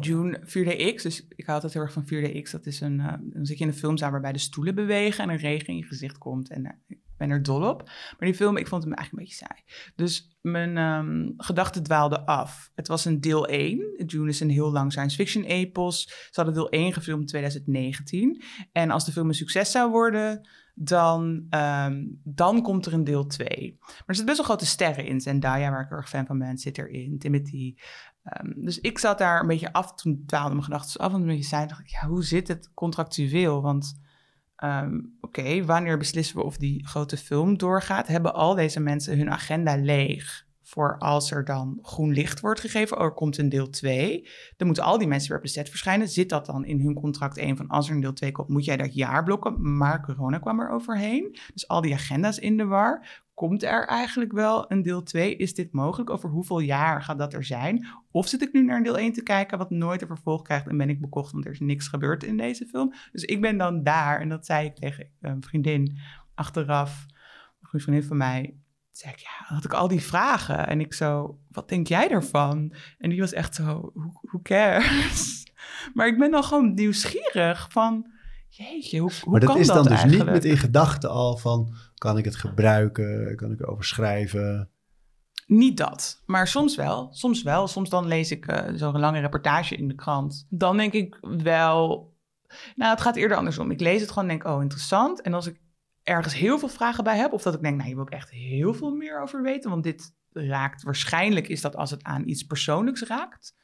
June 4DX, dus ik hou altijd heel erg van 4DX. Dat is een, uh, dan zit je in een filmzaal waarbij de stoelen bewegen en een regen in je gezicht komt. En uh, ik ben er dol op. Maar die film, ik vond hem eigenlijk een beetje saai. Dus mijn um, gedachten dwaalden af. Het was een deel 1. June is een heel lang science fiction epos. Ze hadden deel 1 gefilmd in 2019. En als de film een succes zou worden, dan, um, dan komt er een deel 2. Maar er zitten best wel grote sterren in. Zendaya, waar ik erg fan van ben, zit erin. Timothy. Um, dus ik zat daar een beetje af, toen dwaalden mijn gedachten af en beetje zei, dacht ja, hoe zit het contractueel? Want um, oké, wanneer beslissen we of die grote film doorgaat? Hebben al deze mensen hun agenda leeg voor als er dan groen licht wordt gegeven, oh, er komt een deel 2, dan moeten al die mensen weer op de set verschijnen. Zit dat dan in hun contract 1 van als er een deel 2 komt, moet jij dat jaar blokken? Maar corona kwam er overheen. Dus al die agenda's in de war. Komt er eigenlijk wel een deel 2? Is dit mogelijk? Over hoeveel jaar gaat dat er zijn? Of zit ik nu naar een deel 1 te kijken wat nooit een vervolg krijgt en ben ik bekocht want er is niks gebeurd in deze film? Dus ik ben dan daar en dat zei ik tegen een vriendin achteraf, een goede vriendin van mij, zei ik, ja, had ik al die vragen. En ik zo, wat denk jij ervan? En die was echt zo, who cares? Maar ik ben dan gewoon nieuwsgierig van, jeetje, hoe, hoe maar dat kan is dan dat dus eigenlijk? niet met in gedachten al van, kan ik het gebruiken? Kan ik erover schrijven? Niet dat, maar soms wel. Soms wel. Soms dan lees ik uh, zo'n lange reportage in de krant. Dan denk ik wel... Nou, het gaat eerder andersom. Ik lees het gewoon en denk, oh, interessant. En als ik ergens heel veel vragen bij heb... of dat ik denk, nou, hier wil ik echt heel veel meer over weten... want dit raakt... Waarschijnlijk is dat als het aan iets persoonlijks raakt...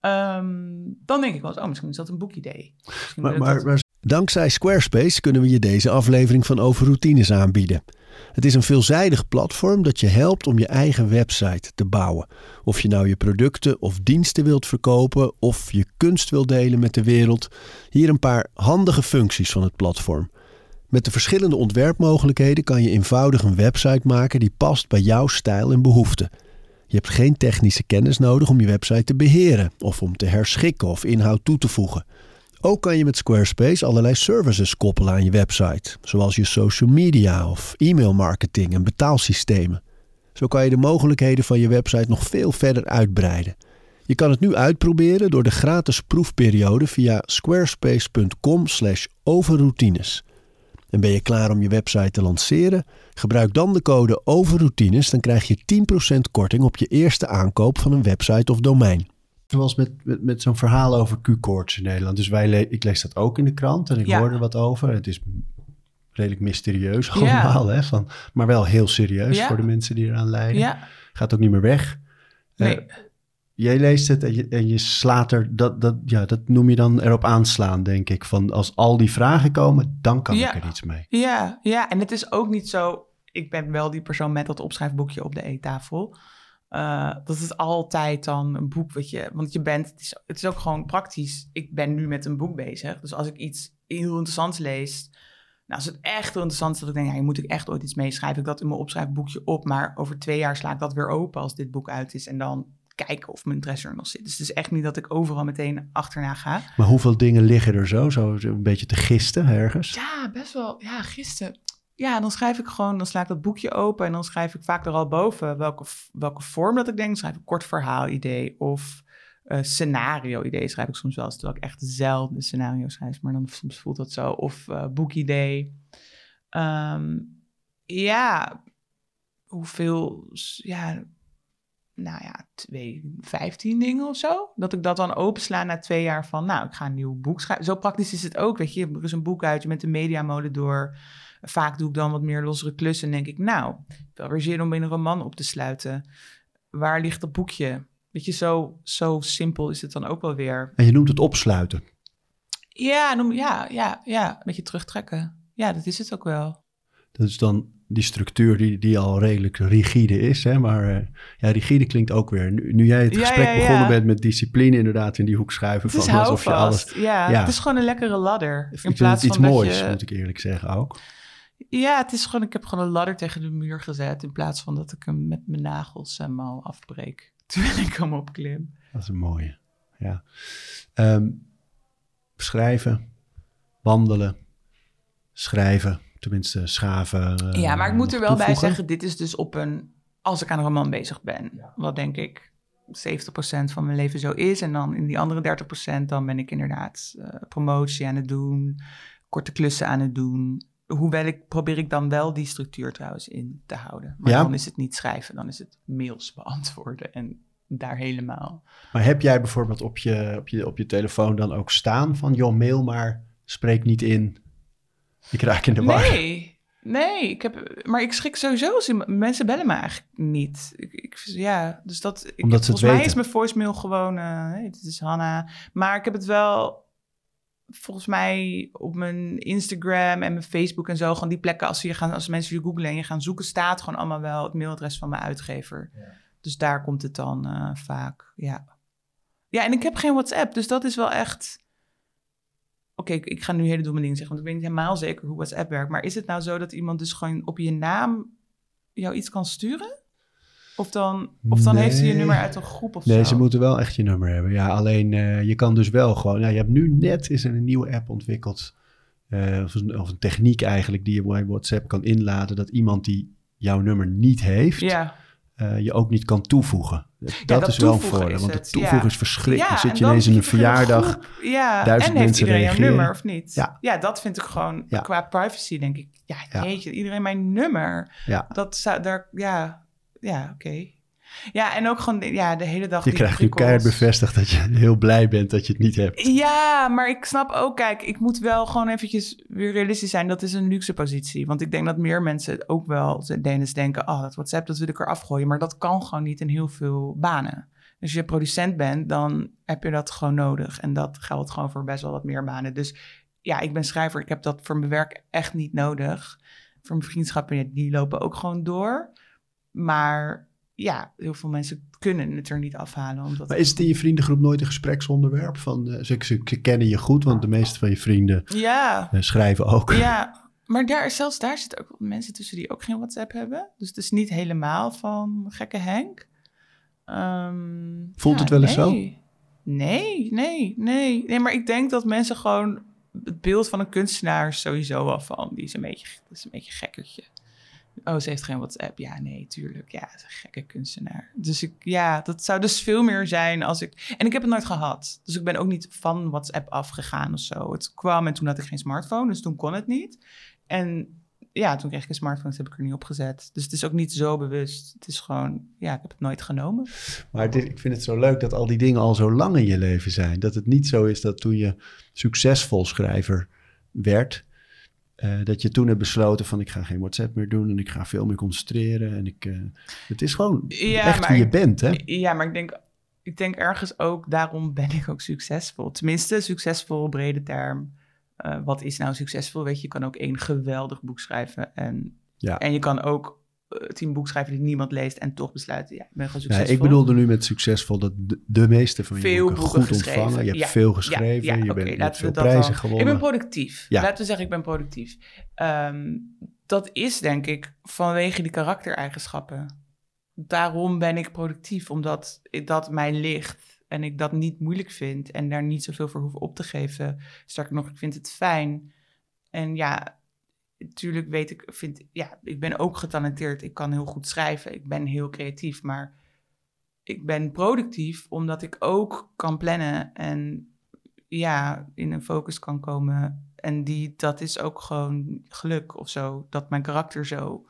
Um, dan denk ik wel eens, oh, misschien is dat een boekidee. Maar, maar, maar Dankzij Squarespace kunnen we je deze aflevering van Over Routines aanbieden. Het is een veelzijdig platform dat je helpt om je eigen website te bouwen. Of je nou je producten of diensten wilt verkopen of je kunst wilt delen met de wereld. Hier een paar handige functies van het platform. Met de verschillende ontwerpmogelijkheden kan je eenvoudig een website maken die past bij jouw stijl en behoeften. Je hebt geen technische kennis nodig om je website te beheren of om te herschikken of inhoud toe te voegen. Ook kan je met Squarespace allerlei services koppelen aan je website, zoals je social media of e-mailmarketing en betaalsystemen. Zo kan je de mogelijkheden van je website nog veel verder uitbreiden. Je kan het nu uitproberen door de gratis proefperiode via squarespace.com/overroutines. En ben je klaar om je website te lanceren? Gebruik dan de code OVERROUTINES, dan krijg je 10% korting op je eerste aankoop van een website of domein. Zoals met, met, met zo'n verhaal over Q-koorts in Nederland. Dus wij le ik lees dat ook in de krant en ik Ja. hoor er wat over. Het is redelijk mysterieus allemaal, hè, van, maar wel heel serieus Ja. voor de mensen die eraan lijden. Gaat ook niet meer weg. nee. Eh, Jij leest het en je, en je slaat er, dat, dat, ja, dat noem je dan erop aanslaan, denk ik. Van als al die vragen komen, dan kan ik er iets mee. Ja, ja, en het is ook niet zo. Ik ben wel die persoon met dat opschrijfboekje op de eettafel. Eh, dat is altijd dan een boek wat je. Want je bent. Het is, het is ook gewoon praktisch. Ik ben nu met een boek bezig. Dus als ik iets heel interessants lees. Nou, als het echt heel interessant is dat ik denk, ja, hier moet ik echt ooit iets mee schrijven. Ik dat in mijn opschrijfboekje op. Maar over twee jaar sla ik dat weer open als dit boek uit is. En dan kijken of mijn interesse er nog zit. Dus het is echt niet dat ik overal meteen achterna ga. Maar hoeveel dingen liggen er zo? Zo een beetje te gisten ergens? Ja, best wel. Ja, gisteren. Ja, dan schrijf ik gewoon, dan sla ik dat boekje open en dan schrijf ik vaak er al boven welke, welke vorm dat ik denk. Dan schrijf ik kort verhaal-idee of eh, scenario-idee schrijf ik soms wel eens, terwijl ik echt zelden scenario schrijf, maar dan soms voelt dat zo. Of eh, boekidee. Ehm, ja, hoeveel, ja, nou ja, twee, vijftien dingen of zo. Dat ik dat dan opensla na twee jaar van, nou, ik ga een nieuw boek schrijven. Zo praktisch is het ook, weet je. Er is een boek uit, je bent de mediamolen door. Vaak doe ik dan wat meer lossere klussen en denk ik, nou, ik heb wel weer zin om in een roman op te sluiten. Waar ligt dat boekje? Weet je, zo, zo simpel is het dan ook wel weer. En je noemt het opsluiten. Ja, noem, ja, ja, ja, een beetje terugtrekken. Ja, dat is het ook wel. Dat is dan die structuur die, die al redelijk rigide is. Hè? Maar eh, ja, rigide klinkt ook weer. Nu, nu jij het gesprek ja, ja. begonnen bent met discipline inderdaad in die hoek schuiven. Het is van alsof je alles... Ja, het is gewoon een lekkere ladder. Ik vind het iets van moois, je- moet ik eerlijk zeggen ook. Ja, het is gewoon, ik heb gewoon een ladder tegen de muur gezet. In plaats van dat ik hem met mijn nagels helemaal afbreek. Terwijl ik hem opklim. Dat is een mooie. Ja. Ehm, schrijven, wandelen, schrijven, tenminste schaven. eh, ja, maar ik moet er wel bij zeggen, dit is dus op een... Als ik aan een roman bezig ben, wat denk ik 70% van mijn leven zo is. En dan in die andere 30% dan ben ik inderdaad eh, promotie aan het doen. Korte klussen aan het doen. Hoewel ik probeer ik dan wel die structuur trouwens in te houden. Maar Ja. dan is het niet schrijven, dan is het mails beantwoorden. En daar helemaal. Maar heb jij bijvoorbeeld op je, op, je, op je telefoon dan ook staan van... joh, mail maar, spreek niet in. Ik raak in de war. Nee, nee. Ik heb, maar ik schrik sowieso. Mensen bellen me eigenlijk niet. Ik, ik, ja, dus dat, ik, Omdat ze het volgens mij weten. is mijn voicemail gewoon... hey, dit is Hanna. Maar ik heb het wel... Volgens mij op mijn Instagram en mijn Facebook en zo... gewoon die plekken als, je gaan, als mensen je googlen en je gaan zoeken... staat gewoon allemaal wel het mailadres van mijn uitgever. Dus daar komt het dan eh, vaak, ja. Ja, en ik heb geen WhatsApp, dus dat is wel echt... Oké, ik, ik ga nu hele domme dingen zeggen, want ik weet niet helemaal zeker hoe WhatsApp werkt. Maar is het nou zo dat iemand dus gewoon op je naam jou iets kan sturen? Of dan, of dan heeft hij je Nee. nummer uit een groep of Nee, zo? ze moeten wel echt je nummer hebben. Ja, alleen eh, je kan dus wel gewoon... Ja, je hebt nu net is er een nieuwe app ontwikkeld. eh, of, een, of een techniek eigenlijk die je bij WhatsApp kan inladen. Dat iemand die jouw nummer niet heeft, Ja, eh, je ook niet kan toevoegen. Dat, dat is wel een voordeel. Want het toevoegen ja. is verschrikkelijk. ja Dan zit je ineens in een verjaardag. groep. Ja, duizend en heeft mensen iedereen reageren. jouw nummer of niet? Ja. ja, dat vind ik gewoon qua privacy denk ik. Ja, Ja. jeetje, iedereen mijn nummer. Ja. Dat zou daar, ja, ja, oké. Ja, en ook gewoon ja, de hele dag. Je die krijgt nu keihard bevestigd dat je heel blij bent dat je het niet hebt. Ja, maar ik snap ook, kijk, ik moet wel gewoon eventjes weer realistisch zijn. Dat is een luxe positie. Want ik denk dat meer mensen ook wel eens denken... oh, dat WhatsApp, dat wil ik eraf gooien. Maar dat kan gewoon niet in heel veel banen. Dus als je producent bent, dan heb je dat gewoon nodig. En dat geldt gewoon voor best wel wat meer banen. Dus ja, ik ben schrijver. Ik heb dat voor mijn werk echt niet nodig. Voor mijn vriendschappen, die lopen ook gewoon door. Maar ja, heel veel mensen kunnen het er niet afhalen. Omdat maar is het in je vriendengroep nooit een gespreksonderwerp? Van, uh, ze, ze, kennen je goed, want de meeste van je vrienden ja. Uh, schrijven ook. Ja, maar daar, zelfs daar zitten ook mensen tussen die ook geen WhatsApp hebben. Dus het is niet helemaal van gekke Henk. Um, Voelt ja, het wel eens nee. zo? Nee, nee, nee. Nee, maar ik denk dat mensen gewoon het beeld van een kunstenaar is sowieso al van. Die is een beetje, dat is een beetje gekkertje. Oh, ze heeft geen WhatsApp. Ja, nee, tuurlijk. Ja, het is een gekke kunstenaar. Dus ik, ja, dat zou dus veel meer zijn als ik. En ik heb het nooit gehad. Dus ik ben ook niet van WhatsApp afgegaan of zo. Het kwam en toen had ik geen smartphone, dus toen kon het niet. En ja, toen kreeg ik een smartphone, dus heb ik er niet op gezet. Dus het is ook niet zo bewust. Het is gewoon, ja, ik heb het nooit genomen. Maar ik vind het zo leuk dat al die dingen al zo lang in je leven zijn. Dat het niet zo is dat toen je succesvol schrijver werd, uh, dat je toen hebt besloten van ik ga geen WhatsApp meer doen en ik ga veel meer concentreren. En ik, uh, het is gewoon ja, echt maar, wie je bent, hè? Ja, maar ik denk, ik denk ergens ook, daarom ben ik ook succesvol. Tenminste, succesvol, brede term. Uh, wat is nou succesvol? Weet je, je kan ook één geweldig boek schrijven. En, ja. en je kan ook tien boeken schrijven die niemand leest en toch besluiten, ja, ik ben gewoon succesvol. Ja, ik bedoelde nu met succesvol dat de, de meeste van je veel boeken, boeken goed geschreven. ontvangen. Je hebt ja. veel geschreven, ja, ja, je, okay, bent, hebt veel prijzen gewonnen. Ik ben productief. Laten we zeggen, ik ben productief. Um, dat is denk ik vanwege die karaktereigenschappen. Daarom ben ik productief, omdat dat mij ligt en ik dat niet moeilijk vind en daar niet zoveel voor hoef op te geven. Sterker nog, ik vind het fijn. En ja, natuurlijk weet ik, vind, ja, ik ben ook getalenteerd. Ik kan heel goed schrijven. Ik ben heel creatief. Maar ik ben productief omdat ik ook kan plannen en ja, in een focus kan komen. En die, dat is ook gewoon geluk of zo. Dat mijn karakter zo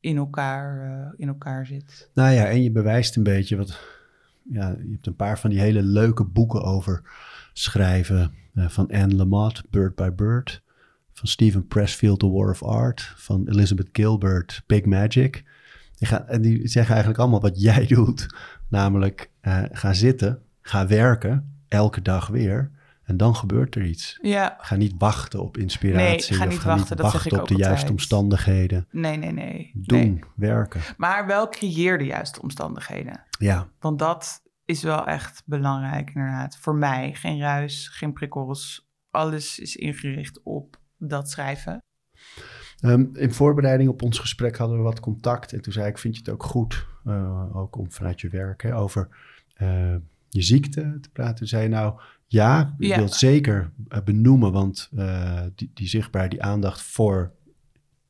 in elkaar, uh, in elkaar zit. Nou ja, en je bewijst een beetje wat. Ja, je hebt een paar van die hele leuke boeken over schrijven. Uh, van Anne Lamott, Bird by Bird van Stephen Pressfield, The War of Art, van Elizabeth Gilbert, Big Magic. Die gaan, en die zeggen eigenlijk allemaal wat jij doet, namelijk uh, ga zitten, ga werken, elke dag weer, en dan gebeurt er iets. Ja. Ga niet wachten op inspiratie nee, ga niet of ga wachten, niet wachten op de altijd. juiste omstandigheden. Nee, nee, nee. Doen, nee. werken. Maar wel creëer de juiste omstandigheden. Ja. Want dat is wel echt belangrijk inderdaad. Voor mij, geen ruis, geen prikkels. Alles is ingericht op dat schrijven? Um, in voorbereiding op ons gesprek hadden we wat contact. En toen zei ik, vind je het ook goed, uh, ook om vanuit je werk, hè, over uh, je ziekte te praten? Toen zei je nou, ja, ik Ja. wil het zeker uh, benoemen, want uh, die, die zichtbaar, die aandacht voor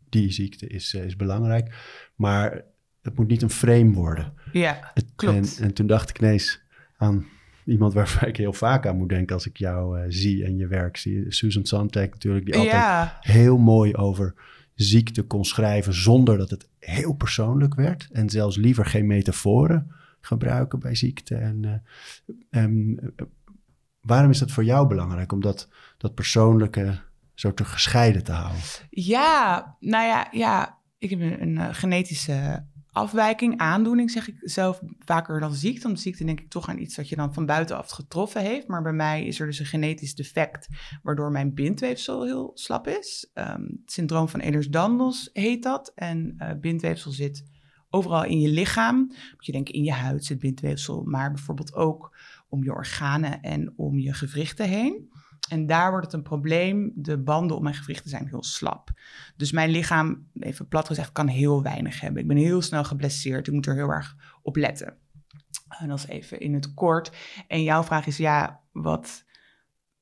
die ziekte is, is belangrijk. Maar het moet niet een frame worden. Ja, klopt. En, en toen dacht ik ineens aan iemand waarvan ik heel vaak aan moet denken als ik jou eh, zie en je werk zie. Susan Sontag natuurlijk, die altijd ja, heel mooi over ziekte kon schrijven zonder dat het heel persoonlijk werd. En zelfs liever geen metaforen gebruiken bij ziekte. En, eh, ehm, eh, waarom is dat voor jou belangrijk om dat, dat persoonlijke zo te gescheiden te houden? ja, nou ja, ja. Ik heb een, een eh, genetische afwijking, aandoening, zeg ik zelf vaker dan ziekte. Want ziekte denk ik toch aan iets dat je dan van buitenaf getroffen heeft. Maar bij mij is er dus een genetisch defect, waardoor mijn bindweefsel heel slap is. Ehm, het syndroom van Ehlers-Danlos heet dat. En eh, bindweefsel zit overal in je lichaam. Je denken, in je huid zit bindweefsel, maar bijvoorbeeld ook om je organen en om je gewrichten heen. En daar wordt het een probleem. De banden om mijn gewrichten zijn heel slap. Dus mijn lichaam, even plat gezegd, kan heel weinig hebben. Ik ben heel snel geblesseerd. Ik moet er heel erg op letten. En dat is even in het kort. En jouw vraag is, ja, wat,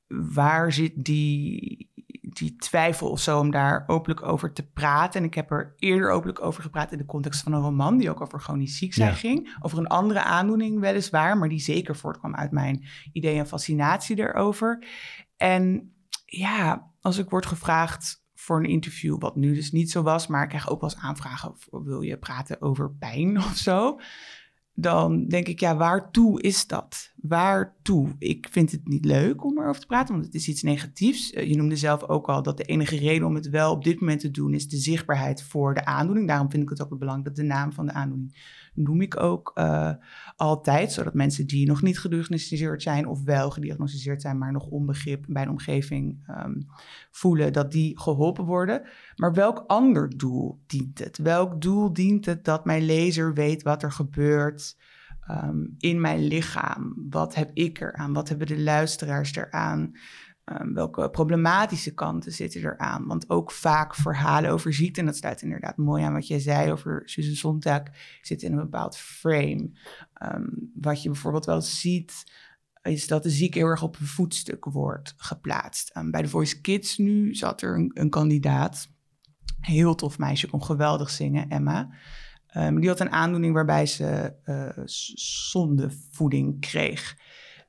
waar zit die, die twijfel of zo om daar openlijk over te praten? En ik heb er eerder openlijk over gepraat in de context van een roman die ook over chronisch ziek zijn Ja. ging. Over een andere aandoening weliswaar, maar die zeker voortkwam uit mijn idee en fascinatie erover. En ja, als ik word gevraagd voor een interview, wat nu dus niet zo was, maar ik krijg ook wel eens aanvragen of wil je praten over pijn of zo. Dan denk ik, ja, waartoe is dat? Waartoe? Ik vind het niet leuk om erover te praten, want het is iets negatiefs. Eh, je noemde zelf ook al dat de enige reden om het wel op dit moment te doen is de zichtbaarheid voor de aandoening. Daarom vind ik het ook belangrijk dat de naam van de aandoening noem ik ook uh, altijd, zodat mensen die nog niet gediagnosticeerd zijn of wel gediagnosticeerd zijn, maar nog onbegrip bij de omgeving um, voelen, dat die geholpen worden. Maar welk ander doel dient het? Welk doel dient het dat mijn lezer weet wat er gebeurt? um, in mijn lichaam? Wat heb ik eraan? Wat hebben de luisteraars eraan? Um, welke problematische kanten zitten eraan? Want ook vaak verhalen over ziekte, en dat sluit inderdaad mooi aan wat jij zei over Susan Sontag, zit in een bepaald frame. Um, wat je bijvoorbeeld wel ziet, is dat de zieke heel erg op een voetstuk wordt geplaatst. Um, bij de Voice Kids nu zat er een, een kandidaat, heel tof meisje, kon geweldig zingen, Emma. Die had een aandoening waarbij ze uh, zondevoeding kreeg.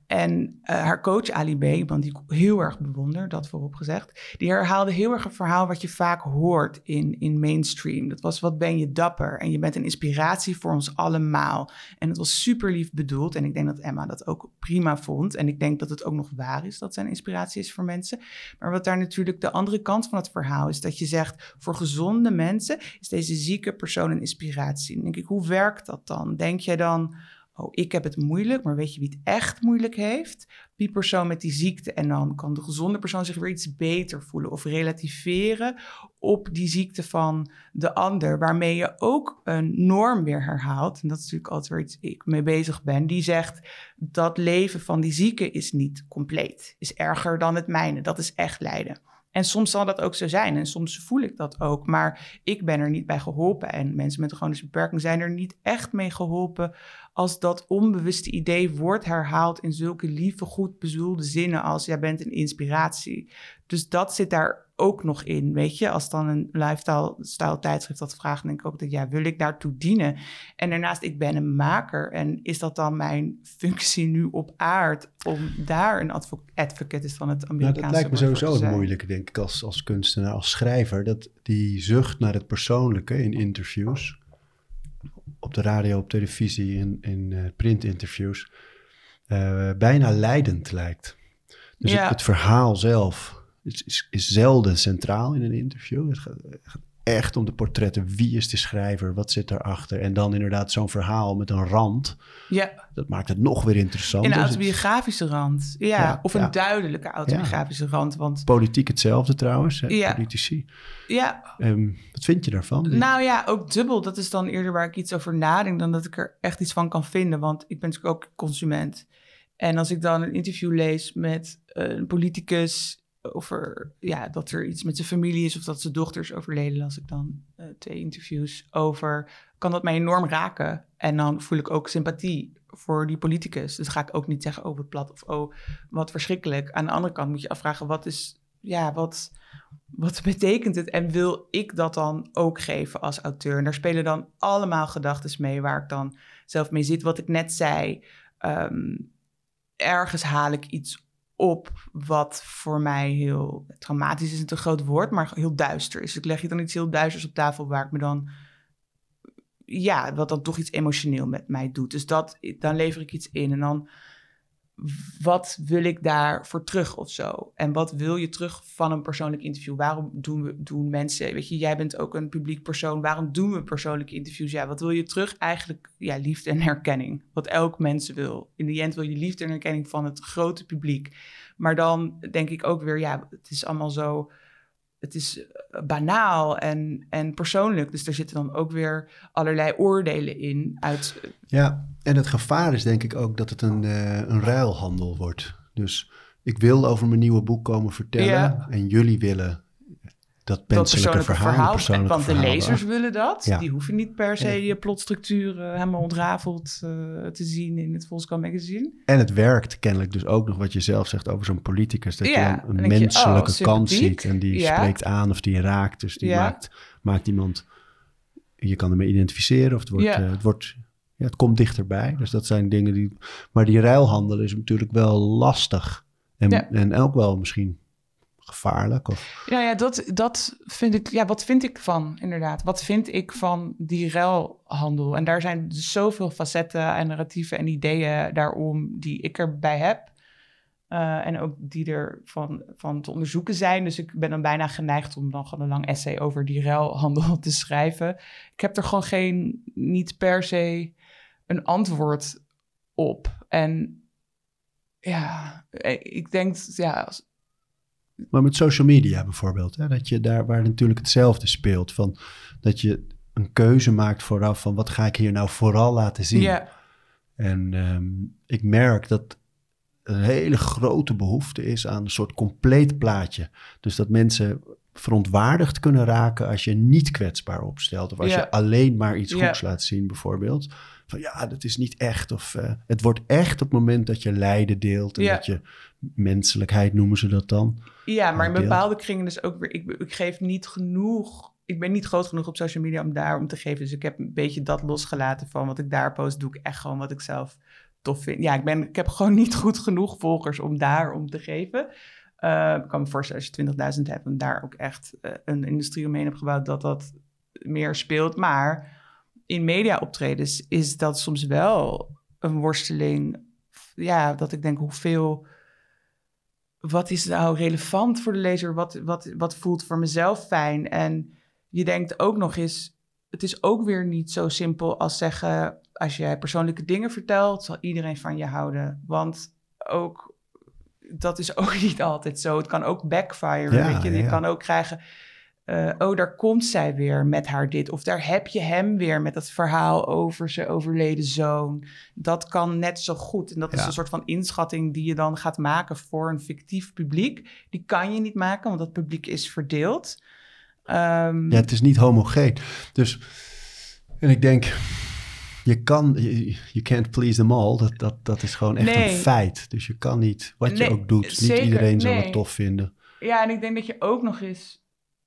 En uh, haar coach Ali B, iemand die ik heel erg bewonder, dat voorop gezegd, die herhaalde heel erg een verhaal wat je vaak hoort in, in mainstream. Dat was wat ben je dapper en je bent een inspiratie voor ons allemaal. En het was super lief bedoeld en ik denk dat Emma dat ook prima vond. En ik denk dat het ook nog waar is dat zij inspiratie is voor mensen. Maar wat daar natuurlijk de andere kant van het verhaal is, dat je zegt voor gezonde mensen is deze zieke persoon een inspiratie. Denk ik, hoe werkt dat dan? Denk jij dan oh, ik heb het moeilijk, maar weet je wie het echt moeilijk heeft? Die persoon met die ziekte. En dan kan de gezonde persoon zich weer iets beter voelen of relativeren op die ziekte van de ander, waarmee je ook een norm weer herhaalt. En dat is natuurlijk altijd waar ik mee bezig ben. Die zegt dat leven van die zieke is niet compleet, is erger dan het mijne. Dat is echt lijden. En soms zal dat ook zo zijn en soms voel ik dat ook. Maar ik ben er niet bij geholpen. En mensen met een chronische beperking zijn er niet echt mee geholpen als dat onbewuste idee wordt herhaald in zulke lieve, goed bezoelde zinnen als jij bent een inspiratie. Dus dat zit daar ook nog in, weet je. Als dan een lifestyle tijdschrift dat vraagt, denk ik ook dat ja, wil ik daartoe dienen? En daarnaast, ik ben een maker en is dat dan mijn functie nu op aard om daar een advocate is van het Amerikaanse nou, Dat lijkt me sowieso het moeilijke, denk ik, als, als kunstenaar, als schrijver, dat die zucht naar het persoonlijke in interviews op de radio, op televisie, in, in uh, printinterviews, uh, bijna leidend lijkt. Dus het, het, verhaal zelf is, is, is, zelden centraal in een interview. Het gaat, echt om de portretten. Wie is de schrijver? Wat zit daarachter? En dan inderdaad zo'n verhaal met een rand. Ja. Dat maakt het nog weer interessant. Een dus autobiografische rand. Ja, of een duidelijke autobiografische rand. Want... Politiek hetzelfde trouwens, hè? Ja. politici. Ja. Um, wat vind je daarvan? Nou ja, ook dubbel. Dat is dan eerder waar ik iets over nadenk... dan dat ik er echt iets van kan vinden. Want ik ben natuurlijk ook consument. En als ik dan een interview lees met een politicus over ja, dat er iets met zijn familie is of dat zijn dochters overleden, las ik dan uh, twee interviews over. Kan dat mij enorm raken? En dan voel ik ook sympathie voor die politicus. Dus ga ik ook niet zeggen, oh wat plat of oh wat verschrikkelijk. Aan de andere kant moet je afvragen, wat is, ja, wat, wat betekent het? En wil ik dat dan ook geven als auteur? En daar spelen dan allemaal gedachten mee waar ik dan zelf mee zit. Wat ik net zei, um, ergens haal ik iets op wat voor mij heel traumatisch is, een te groot woord, maar heel duister is. Ik leg je dan iets heel duisters op tafel waar ik me dan, ja, wat dan toch iets emotioneel met mij doet. Dus dat, dan lever ik iets in en dan wat wil ik daarvoor terug of zo? En wat wil je terug van een persoonlijk interview? Waarom doen, we, doen mensen, weet je, jij bent ook een publiek persoon, waarom doen we persoonlijke interviews? Ja, wat wil je terug? Eigenlijk, ja, liefde en herkenning. Wat elk mens wil. In die end wil je liefde en herkenning van het grote publiek. Maar dan denk ik ook weer, ja, het is allemaal zo het is eh, banaal en, en persoonlijk. Dus daar zitten dan ook weer allerlei oordelen in. Uit... Eh, ja, en het gevaar is denk ik ook dat het een, uh, een ruilhandel wordt. Dus ik wil over mijn nieuwe boek komen vertellen en jullie willen dat menselijke verhaal. verhaal want de lezers willen dat. Die hoeven niet per se je plotstructuur helemaal ontrafeld uh, te zien in het Volkskrant magazine. En het werkt kennelijk dus ook nog wat je zelf zegt over zo'n politicus. Dat je een menselijke je, oh, kant ziet en die spreekt aan of die raakt. Dus die maakt, maakt iemand... Je kan ermee identificeren of het wordt... Uh, het wordt ja, het komt dichterbij. Dus dat zijn dingen die... Maar die ruilhandel is natuurlijk wel lastig. En, en ook wel misschien gevaarlijk? Of? Ja, ja dat, dat vind ik. Ja, wat vind ik van, inderdaad? Wat vind ik van die ruilhandel? En daar zijn dus zoveel facetten en narratieven en ideeën daarom die ik erbij heb. Uh, en ook die er van, van te onderzoeken zijn. Dus ik ben dan bijna geneigd om dan gewoon een lang essay over die ruilhandel te schrijven. Ik heb er gewoon geen, niet per se een antwoord op. En ja, ik denk, ja, maar met social media bijvoorbeeld, hè, dat je daar waar natuurlijk hetzelfde speelt, van dat je een keuze maakt vooraf van wat ga ik hier nou vooral laten zien. En um, ik merk dat een hele grote behoefte is aan een soort compleet plaatje. Dus dat mensen verontwaardigd kunnen raken als je niet kwetsbaar opstelt. Of als je alleen maar iets goeds laat zien, bijvoorbeeld. Van ja, dat is niet echt. Of uh, het wordt echt op het moment dat je lijden deelt. En dat je menselijkheid noemen ze dat dan. Ja, maar in bepaalde kringen dus ook weer. Ik, ik geef niet genoeg. Ik ben niet groot genoeg op social media om daar om te geven. Dus ik heb een beetje dat losgelaten van wat ik daar post. Doe ik echt gewoon wat ik zelf tof vind. Ja, ik, ben, ik heb gewoon niet goed genoeg volgers om daar om te geven. Uh, ik kan me voorstellen als je 20.000 hebt en daar ook echt uh, een industrie omheen hebt gebouwd, dat dat meer speelt. Maar in media optredens is dat soms wel een worsteling. Ja, dat ik denk hoeveel. Wat is nou relevant voor de lezer? Wat, wat, wat voelt voor mezelf fijn? En je denkt ook nog eens. Het is ook weer niet zo simpel als zeggen. Als je persoonlijke dingen vertelt, zal iedereen van je houden. Want ook dat is ook niet altijd zo. Het kan ook backfire. weet je? je kan ook krijgen. Uh, oh, daar komt zij weer met haar dit. Of daar heb je hem weer met dat verhaal over zijn overleden zoon. Dat kan net zo goed. En dat is een soort van inschatting die je dan gaat maken voor een fictief publiek. Die kan je niet maken, want dat publiek is verdeeld. Um, ja, het is niet homogeen. Dus, en ik denk, je kan, je can't please them all. Dat, dat, dat is gewoon echt een feit. Dus je kan niet, wat je ook doet, niet iedereen zal het tof vinden. Ja, en ik denk dat je ook nog eens,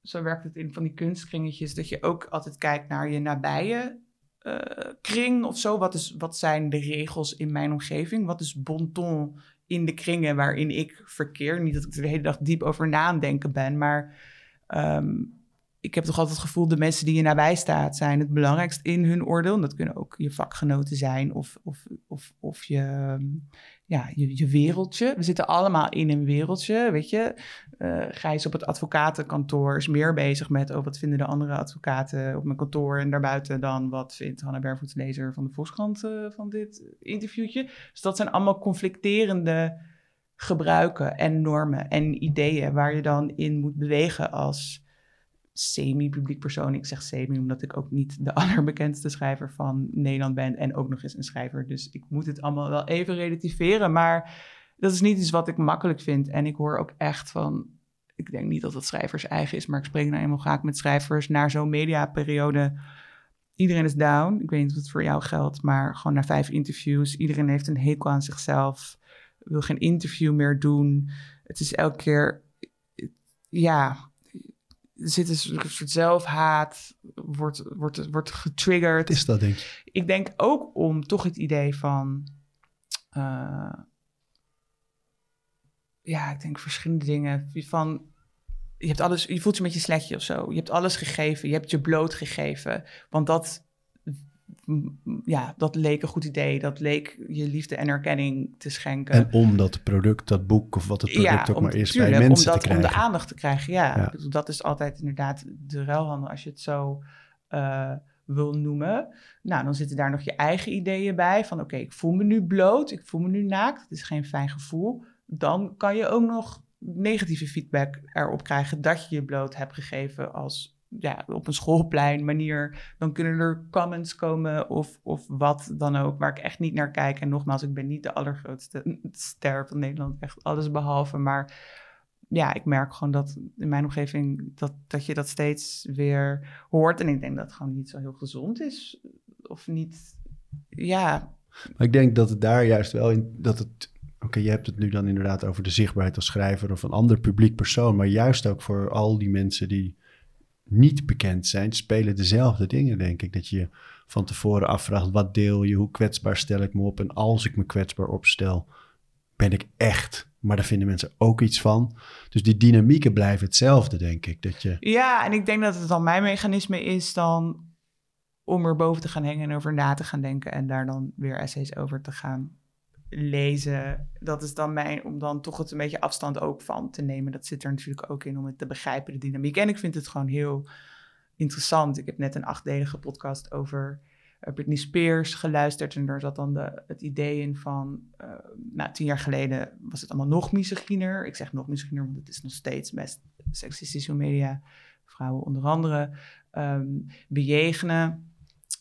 zo werkt het in van die kunstkringetjes, dat je ook altijd kijkt naar je nabije uh, kring of zo. Wat, is, wat zijn de regels in mijn omgeving? Wat is bon ton in de kringen waarin ik verkeer? Niet dat ik er de hele dag diep over na denken ben, maar um, ik heb toch altijd het gevoel, de mensen die je nabij staat, zijn het belangrijkst in hun oordeel. En dat kunnen ook je vakgenoten zijn of, of, of, of je, ehm, ja, je, je wereldje. We zitten allemaal in een wereldje, weet je. Uh, Gijs op het advocatenkantoor is meer bezig met... oh, wat vinden de andere advocaten op mijn kantoor en daarbuiten... dan wat vindt Hanna Bervoets, lezer van de Volkskrant uh, van dit interviewtje. Dus dat zijn allemaal conflicterende gebruiken en normen en ideeën... waar je dan in moet bewegen als semi-publiek persoon. Ik zeg semi omdat ik ook niet de allerbekendste schrijver van Nederland ben en ook nog eens een schrijver. Dus ik moet het allemaal wel even relativeren. Maar dat is niet iets wat ik makkelijk vind. En ik hoor ook echt van. Ik denk niet dat het schrijvers eigen is, maar ik spreek nou eenmaal graag met schrijvers naar zo'n mediaperiode. Iedereen is down. Ik weet niet of het voor jou geldt, maar gewoon na vijf interviews. Iedereen heeft een hekel aan zichzelf. Wil geen interview meer doen. Het is elke keer. Ja, zit een soort zelfhaat, wordt, wordt, wordt getriggerd. Is dat, denk ik? Ik denk ook om toch het idee van... Uh, ja, ik denk verschillende dingen. Van, je, hebt alles, je voelt je met je sletje of zo. Je hebt alles gegeven, je hebt je bloot gegeven. Want dat ja, dat leek een goed idee. Dat leek je liefde en erkenning te schenken. En om dat product, dat boek of wat het product ook maar is, tuurlijk, bij mensen om dat, te krijgen. Om de aandacht te krijgen, ja. Dat is altijd inderdaad de ruilhandel, als je het zo uh, wil noemen. Nou, dan zitten daar nog je eigen ideeën bij. Van oké, ik voel me nu bloot, ik voel me nu naakt. Het is geen fijn gevoel. Dan kan je ook nog negatieve feedback erop krijgen dat je je bloot hebt gegeven als ja, op een schoolplein manier, dan kunnen er comments komen of, of wat dan ook, waar ik echt niet naar kijk. En nogmaals, ik ben niet de allergrootste ster van Nederland, echt alles behalve. Maar ja, ik merk gewoon dat in mijn omgeving dat, dat je dat steeds weer hoort. En ik denk dat het gewoon niet zo heel gezond is. Of niet, ja. Maar ik denk dat het daar juist wel in, dat het Oké, je hebt het nu dan inderdaad over de zichtbaarheid als schrijver of een ander publiek persoon, maar juist ook voor al die mensen die niet bekend zijn, spelen dezelfde dingen, denk ik. Dat je van tevoren afvraagt, wat deel je, hoe kwetsbaar stel ik me op? En als ik me kwetsbaar opstel, ben ik echt. Maar daar vinden mensen ook iets van. Dus die dynamieken blijven hetzelfde, denk ik. Dat je... Ja, en ik denk dat het dan mijn mechanisme is dan om er boven te gaan hangen en over na te gaan denken en daar dan weer essays over te gaan lezen. Dat is dan mijn, om dan toch het een beetje afstand ook van te nemen. Dat zit er natuurlijk ook in om het te begrijpen, de dynamiek. En ik vind het gewoon heel interessant. Ik heb net een achtdelige podcast over uh, Britney Spears geluisterd. En daar zat dan de, het idee in van, uh, nou, tien jaar geleden was het allemaal nog misogyner. Ik zeg nog misogyner, want het is nog steeds best seksistische media. Vrouwen onder andere um, bejegenen.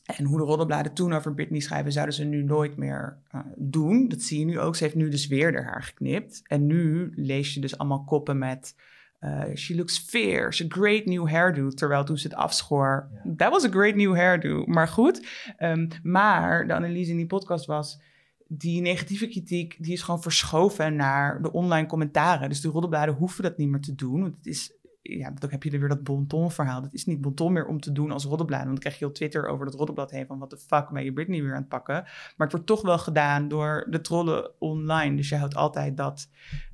En hoe de roddelbladen toen over Britney schrijven, zouden ze nu nooit meer uh, doen. Dat zie je nu ook. Ze heeft nu dus weer haar haar geknipt. En nu lees je dus allemaal koppen met... Uh, she looks fierce, a great new hairdo. Terwijl toen ze het afschoor, ja. that was a great new hairdo. Maar goed, um, maar de analyse in die podcast was... die negatieve kritiek, die is gewoon verschoven naar de online commentaren. Dus de roddelbladen hoeven dat niet meer te doen. Want het is ja, dan heb je er weer dat bonton verhaal. Dat is niet bonton meer om te doen als roddelblad. Want dan krijg je op Twitter over dat roddelblad heen van wat de fuck ben je Britney weer aan het pakken. Maar het wordt toch wel gedaan door de trollen online. Dus je houdt altijd dat,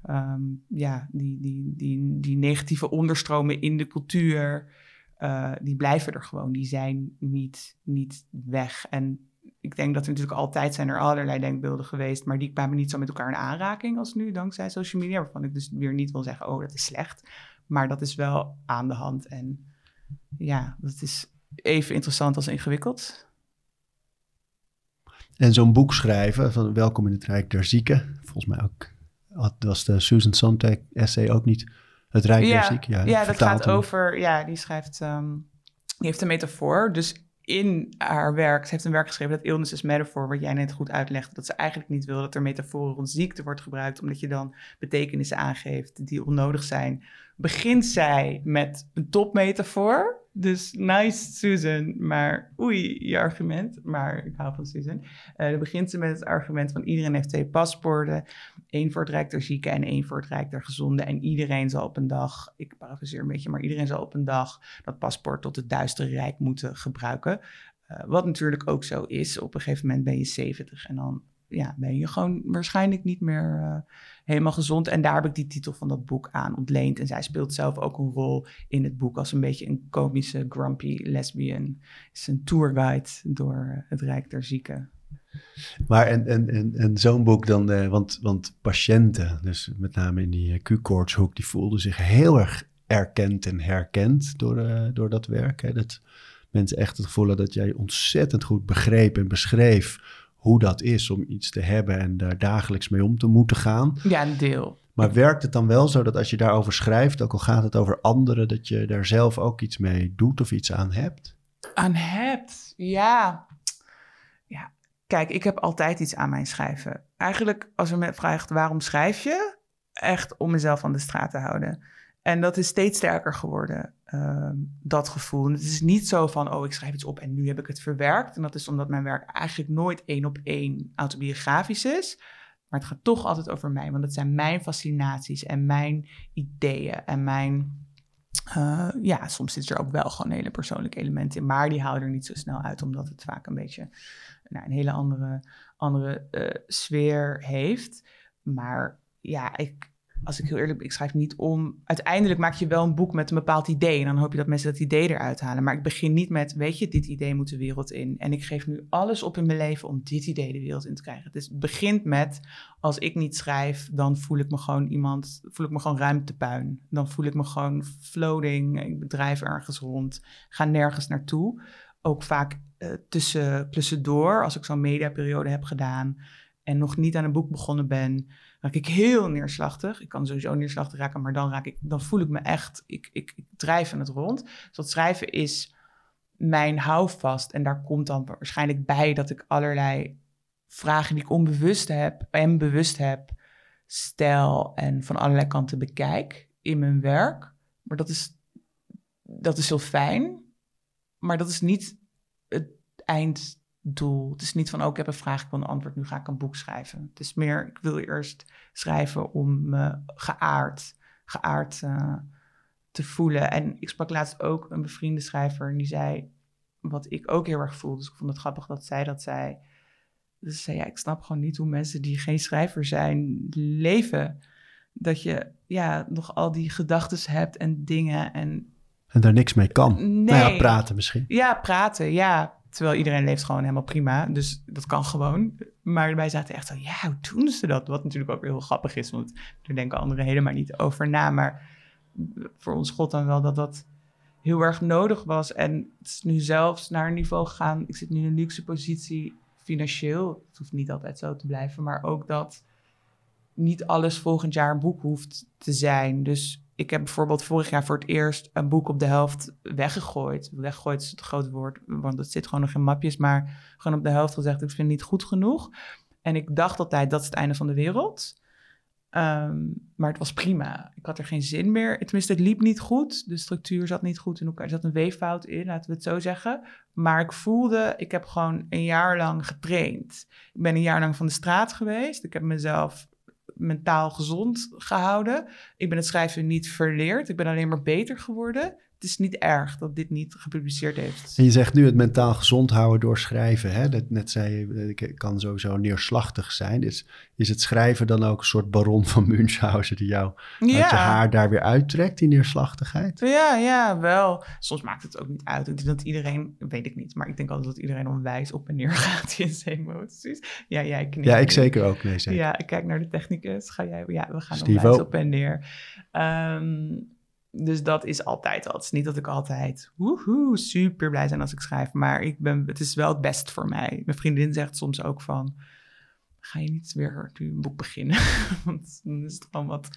um, ja, die, die, die, die negatieve onderstromen in de cultuur, uh, die blijven er gewoon. Die zijn niet, niet weg. En ik denk dat er natuurlijk altijd zijn er allerlei denkbeelden geweest, maar die kwamen niet zo met elkaar in aanraking als nu, dankzij social media. Waarvan ik dus weer niet wil zeggen, oh, dat is slecht. Maar dat is wel aan de hand. En ja, dat is even interessant als ingewikkeld. En zo'n boek schrijven van Welkom in het Rijk der Zieken. Volgens mij ook, was de Susan Sontag essay ook niet het Rijk ja, der Zieken? Ja, ja dat gaat hem. over, ja, die schrijft, um, die heeft een metafoor. Dus in haar werk, ze heeft een werk geschreven, dat illness is metafoor, wat jij net goed uitlegde, dat ze eigenlijk niet wil dat er metaforen rond ziekte wordt gebruikt, omdat je dan betekenissen aangeeft die onnodig zijn. Begint zij met een topmetafoor, dus nice Susan, maar oei, je argument, maar ik hou van Susan. Uh, dan begint ze met het argument van iedereen heeft twee paspoorten, één voor het Rijk der Zieken en één voor het Rijk der Gezonden. En iedereen zal op een dag, ik parafraseer een beetje, maar iedereen zal op een dag dat paspoort tot het duistere Rijk moeten gebruiken. Uh, wat natuurlijk ook zo is, op een gegeven moment ben je 70 en dan ja, ben je gewoon waarschijnlijk niet meer uh, helemaal gezond. En daar heb ik die titel van dat boek aan ontleend. En zij speelt zelf ook een rol in het boek als een beetje een komische, grumpy lesbian. Is een tourguide door het Rijk der Zieken. Maar en, en, en, en zo'n boek dan, uh, want, want patiënten, dus met name in die Q-koortshoek, die voelden zich heel erg erkend en herkend door, door dat werk. Hè? Dat mensen echt het gevoel hadden dat jij ontzettend goed begreep en beschreef hoe dat is om iets te hebben en daar dagelijks mee om te moeten gaan. Ja, een deel. Maar werkt het dan wel zo dat als je daarover schrijft, ook al gaat het over anderen, dat je daar zelf ook iets mee doet of iets aan hebt? Aan hebt, ja. Ja, kijk, ik heb altijd iets aan mijn schrijven. Eigenlijk, als er me vraagt waarom schrijf je, echt om mezelf aan de straat te houden. En dat is steeds sterker geworden, uh, dat gevoel. Het is niet zo van, oh, ik schrijf iets op en nu heb ik het verwerkt. En dat is omdat mijn werk eigenlijk nooit één op één autobiografisch is. Maar het gaat toch altijd over mij, want het zijn mijn fascinaties en mijn ideeën en mijn... Uh, ja, soms zit er ook wel gewoon hele persoonlijke elementen in, maar die halen er niet zo snel uit, omdat het vaak een beetje nou, een hele andere, andere uh, sfeer heeft. Maar ja, ik, als ik heel eerlijk ben, ik schrijf niet om. Uiteindelijk maak je wel een boek met een bepaald idee. En dan hoop je dat mensen dat idee eruit halen. Maar ik begin niet met, weet je, dit idee moet de wereld in. En ik geef nu alles op in mijn leven om dit idee de wereld in te krijgen. Dus het begint met, als ik niet schrijf, dan voel ik me gewoon iemand, voel ik me gewoon ruimtepuin. Dan voel ik me gewoon floating. Ik bedrijf ergens rond, ga nergens naartoe. Ook vaak uh, tussen, tussendoor, als ik zo'n mediaperiode heb gedaan en nog niet aan een boek begonnen ben raak ik heel neerslachtig. Ik kan sowieso neerslachtig raken, maar dan, raak ik, dan voel ik me echt, ik, ik, drijf aan het rond. Dus dat schrijven is mijn houvast. En daar komt dan waarschijnlijk bij dat ik allerlei vragen die ik onbewust heb en bewust heb, stel en van allerlei kanten bekijk in mijn werk. Maar dat is, dat is heel fijn. Maar dat is niet het eind doel. Het is niet van, ook oh, ik heb een vraag, ik wil een antwoord, nu ga ik een boek schrijven. Het is meer, ik wil eerst schrijven om me geaard, geaard uh, te voelen. En ik sprak laatst ook een bevriende schrijver en die zei, wat ik ook heel erg voel, dus ik vond het grappig dat zij dat zei. Dus ze zei, ja, ik snap gewoon niet hoe mensen die geen schrijver zijn leven. Dat je ja, nog al die gedachten hebt en dingen en... En daar niks mee kan. Nee. Nou ja, praten misschien. Ja, praten, ja. Terwijl iedereen leeft gewoon helemaal prima. Dus dat kan gewoon. Maar wij zaten echt zo, ja, hoe doen ze dat? Wat natuurlijk ook heel grappig is, want daar denken anderen helemaal niet over na. Maar voor ons God dan wel dat dat heel erg nodig was. En het is nu zelfs naar een niveau gegaan. Ik zit nu in een luxe positie financieel. Het hoeft niet altijd zo te blijven, maar ook dat niet alles volgend jaar een boek hoeft te zijn. Dus ik heb bijvoorbeeld vorig jaar voor het eerst een boek op de helft weggegooid. Weggegooid is het groot woord, want het zit gewoon nog in mapjes, maar gewoon op de helft gezegd, ik vind het niet goed genoeg. En ik dacht altijd, dat is het einde van de wereld. Ehm, maar het was prima. Ik had er geen zin meer. Tenminste, het liep niet goed. De structuur zat niet goed in elkaar. Er zat een weeffout in, laten we het zo zeggen. Maar ik voelde, ik heb gewoon een jaar lang getraind. Ik ben een jaar lang van de straat geweest. Ik heb mezelf mentaal gezond gehouden. Ik ben het schrijven niet verleerd. Ik ben alleen maar beter geworden het is niet erg dat dit niet gepubliceerd heeft. En je zegt nu het mentaal gezond houden door schrijven. Hè? Dat, net zei je, ik kan sowieso neerslachtig zijn. Is, is het schrijven dan ook een soort baron van Münchhausen die jou uit je haar daar weer uittrekt, die neerslachtigheid? Ja, ja, wel. Soms maakt het ook niet uit. Ik denk dat iedereen, weet ik niet, maar ik denk altijd dat iedereen onwijs op en neer gaat in zijn emoties. Ja, jij knikt. Ja, ik zeker ook. Nee, zeker. Ja, ik kijk naar de technicus. Ga jij, ja, we gaan onwijs op en neer. Um, dus dat is altijd al. Het is niet dat ik altijd woehoe, super blij zijn als ik schrijf. Maar ik ben, het is wel het best voor mij. Mijn vriendin zegt soms ook van... Ga je niet weer een boek beginnen? Want dan is het gewoon wat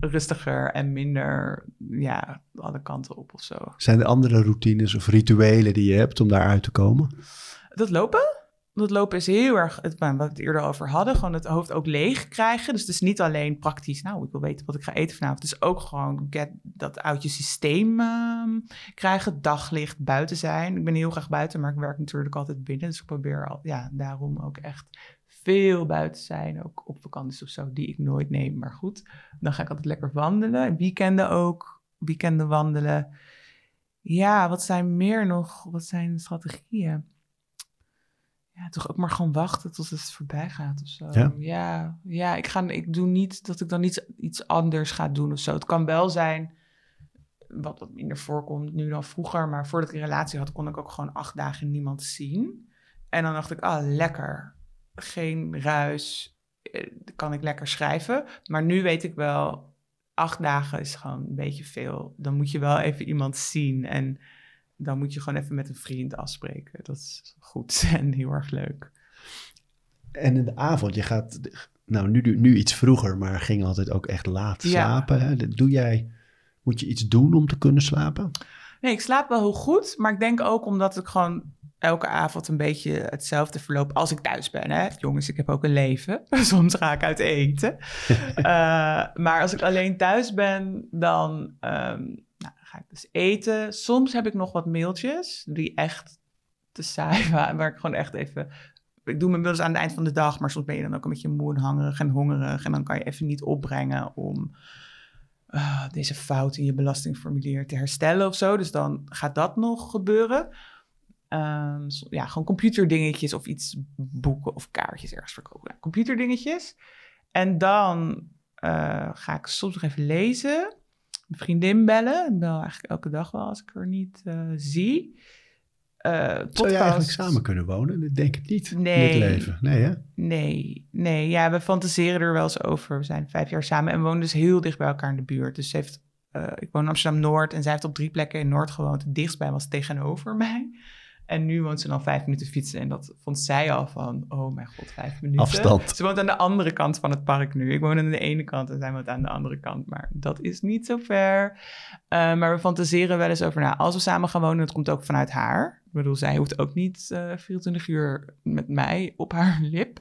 rustiger en minder... Ja, alle kanten op of zo. Zijn er andere routines of rituelen die je hebt om daaruit te komen? Dat lopen? Dat lopen is heel erg, het, wat we het eerder over hadden, gewoon het hoofd ook leeg krijgen. Dus het is niet alleen praktisch, nou, ik wil weten wat ik ga eten vanavond. Het is ook gewoon get, dat uit je systeem uh, krijgen, daglicht, buiten zijn. Ik ben heel graag buiten, maar ik werk natuurlijk altijd binnen. Dus ik probeer al, ja, daarom ook echt veel buiten zijn. Ook op vakanties of zo, die ik nooit neem. Maar goed, dan ga ik altijd lekker wandelen. Weekenden ook, weekenden wandelen. Ja, wat zijn meer nog, wat zijn strategieën? Ja, toch ook maar gewoon wachten tot het voorbij gaat of zo. Ja, ja, ja ik, ga, ik doe niet dat ik dan iets, iets anders ga doen of zo. Het kan wel zijn, wat wat minder voorkomt nu dan vroeger, maar voordat ik een relatie had, kon ik ook gewoon acht dagen niemand zien. En dan dacht ik, ah, lekker. Geen ruis, eh, kan ik lekker schrijven. Maar nu weet ik wel, acht dagen is gewoon een beetje veel. Dan moet je wel even iemand zien en dan moet je gewoon even met een vriend afspreken. Dat is goed en heel erg leuk. En in de avond, je gaat, nou nu, nu iets vroeger, maar ging altijd ook echt laat slapen. Ja. Doe jij, moet je iets doen om te kunnen slapen? Nee, ik slaap wel heel goed, maar ik denk ook omdat ik gewoon elke avond een beetje hetzelfde verloop als ik thuis ben. Hè? Jongens, ik heb ook een leven. Soms ga ik uit eten. uh, maar als ik alleen thuis ben, dan um, ga ik dus eten. Soms heb ik nog wat mailtjes die echt te saai waren, waar ik gewoon echt even... Ik doe mijn mails aan het eind van de dag, maar soms ben je dan ook een beetje moe en hangerig en hongerig. En dan kan je even niet opbrengen om uh, deze fout in je belastingformulier te herstellen of zo. Dus dan gaat dat nog gebeuren. Um, ja, gewoon computerdingetjes of iets boeken of kaartjes ergens verkopen. Computerdingetjes. En dan uh, ga ik soms nog even lezen vriendin bellen. Ik bel eigenlijk elke dag wel als ik haar niet uh, zie. Uh, Zou je eigenlijk samen kunnen wonen? Ik denk het niet nee, in dit leven. Nee, hè? Nee, nee. Ja, we fantaseren er wel eens over. We zijn vijf jaar samen en wonen dus heel dicht bij elkaar in de buurt. Dus ze heeft, uh, ik woon in Amsterdam-Noord en zij heeft op drie plekken in Noord gewoond. Het dichtstbij was tegenover mij. En nu woont ze dan vijf minuten fietsen. En dat vond zij al van, oh mijn god, vijf minuten. Afstand. Ze woont aan de andere kant van het park nu. Ik woon aan de ene kant en zij woont aan de andere kant. Maar dat is niet zo ver. Uh, maar we fantaseren wel eens over, nou, als we samen gaan wonen, dat komt ook vanuit haar. Ik bedoel, zij hoeft ook niet uh, eh, 24 uur met mij op haar lip.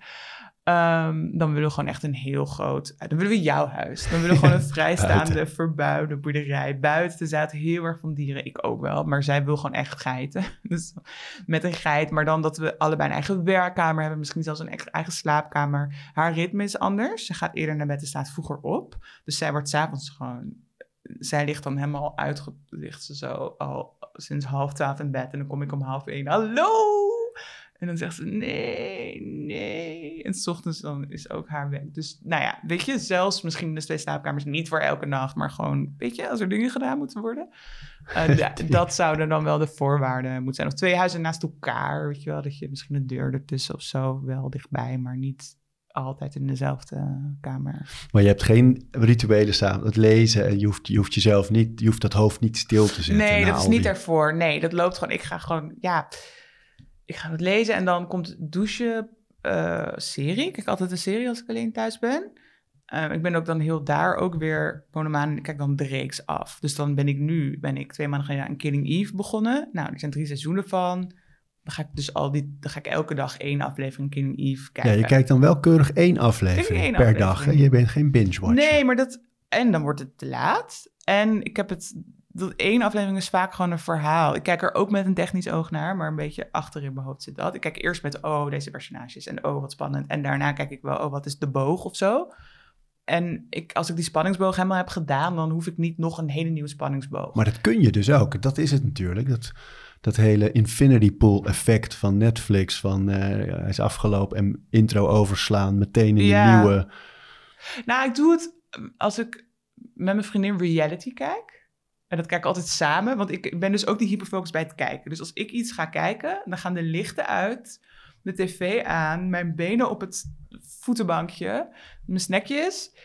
Um, dan willen we gewoon echt een heel groot. Dan willen we jouw huis. Dan willen we gewoon een vrijstaande, verbouwde boerderij. Buiten zaten heel erg van dieren. Ik ook wel. Maar zij wil gewoon echt geiten. Dus met een geit. Maar dan dat we allebei een eigen werkkamer hebben. Misschien zelfs een eigen slaapkamer. Haar ritme is anders. Ze gaat eerder naar bed en staat vroeger op. Dus zij wordt s'avonds gewoon. Zij ligt dan helemaal uitgelicht. Ze zo al sinds half twaalf in bed. En dan kom ik om half één. Hallo! En dan zegt ze, nee, nee. En s ochtends dan is ook haar werk. Dus nou ja, weet je, zelfs misschien de twee slaapkamers niet voor elke nacht, maar gewoon, weet je, als er dingen gedaan moeten worden. Uh, da- dat zouden dan wel de voorwaarden moeten zijn. Of twee huizen naast elkaar, weet je wel, dat je misschien een deur ertussen of zo wel dichtbij, maar niet altijd in dezelfde kamer. Maar je hebt geen rituelen samen. Het lezen en je hoeft, je hoeft jezelf niet, je hoeft dat hoofd niet stil te zetten. Nee, dat is niet die- ervoor. Nee, dat loopt gewoon. Ik ga gewoon, ja, ik ga het lezen en dan komt douchen, eh, serie. Ik kijk altijd een serie als ik alleen thuis ben. Eh, ik ben ook dan heel daar ook weer Ponemaan en ik kijk dan de reeks af. Dus dan ben ik nu, ben ik twee maanden geleden aan Killing Eve begonnen. Nou, er zijn drie seizoenen van. Dan ga ik dus al die, dan ga ik elke dag één aflevering Killing Eve kijken. Ja, je kijkt dan wel keurig één aflevering één per aflevering. dag. Hè? Je bent geen binge-watcher. Nee, maar dat. En dan wordt het te laat. En ik heb het. Dat één aflevering is vaak gewoon een verhaal. Ik kijk er ook met een technisch oog naar, maar een beetje achter in mijn hoofd zit dat. Ik kijk eerst met, oh, deze personages en oh, wat spannend. En daarna kijk ik wel, oh, wat is de boog of zo. En ik, als ik die spanningsboog helemaal heb gedaan, dan hoef ik niet nog een hele nieuwe spanningsboog. Maar dat kun je dus ook. Dat is het natuurlijk. Dat, dat hele infinity pool effect van Netflix. Van eh, hij is afgelopen en intro overslaan. Meteen in Ja. een nieuwe... Nou, ik doe het als ik met mijn vriendin reality kijk. En dat kijk ik altijd samen, want ik ben dus ook die hyperfocus bij het kijken. Dus als ik iets ga kijken, dan gaan de lichten uit, de tv aan, mijn benen op het voetenbankje, mijn snackjes.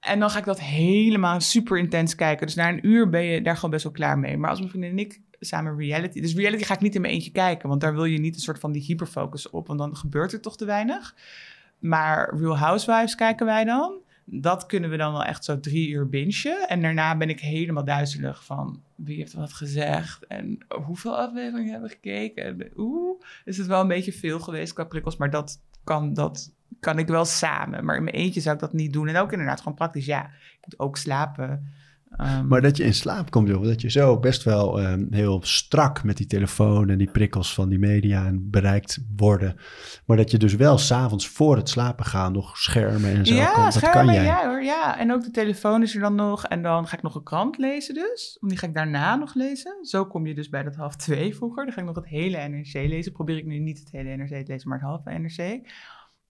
En dan ga ik dat helemaal super intens kijken. Dus na een uur ben je daar gewoon best wel klaar mee. Maar als mijn vriendin en ik samen reality... Dus reality ga ik niet in mijn eentje kijken, want daar wil je niet een soort van die hyperfocus op, want dan gebeurt er toch te weinig. Maar Real Housewives kijken wij dan. Dat kunnen we dan wel echt zo drie uur bingen. En daarna ben ik helemaal duizelig van wie heeft wat gezegd en hoeveel afleveringen hebben we gekeken. En oeh, is het wel een beetje veel geweest qua prikkels, maar dat kan, dat kan ik wel samen. Maar in mijn eentje zou ik dat niet doen. En ook inderdaad gewoon praktisch, ja, ik moet ook slapen. Ehm, Maar dat je in slaap komt, joh. Dat je zo best wel eh, heel strak met die telefoon en die prikkels van die media en bereikt worden. Maar dat je dus wel s'avonds voor het slapen gaan nog schermen en zo. ja, kan, dat schermen, kan jij. ja hoor, ja. En ook de telefoon is er dan nog. En dan ga ik nog een krant lezen dus. Die ga ik daarna nog lezen. Zo kom je dus bij dat half twee vroeger. Dan ga ik nog het hele NRC lezen. Probeer ik nu niet het hele NRC te lezen, maar het halve NRC.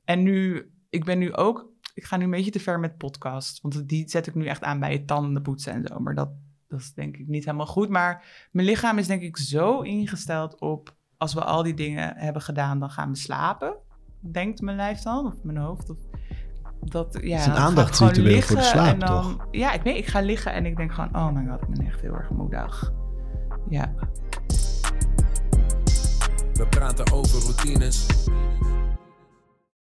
En nu, ik ben nu ook, ik ga nu een beetje te ver met podcast. Want die zet ik nu echt aan bij het tandenpoetsen en zo. Maar dat, dat is denk ik niet helemaal goed. Maar mijn lichaam is denk ik zo ingesteld op, als we al die dingen hebben gedaan, dan gaan we slapen. Denkt mijn lijf dan, of mijn hoofd. Of, dat, ja, is een aandachtsritueel gewoon voor de liggen slaap, en dan, toch? Ja, ik weet, ik ga liggen en ik denk gewoon, oh my god, ik ben echt heel erg moedig. Ja. We praten over routines.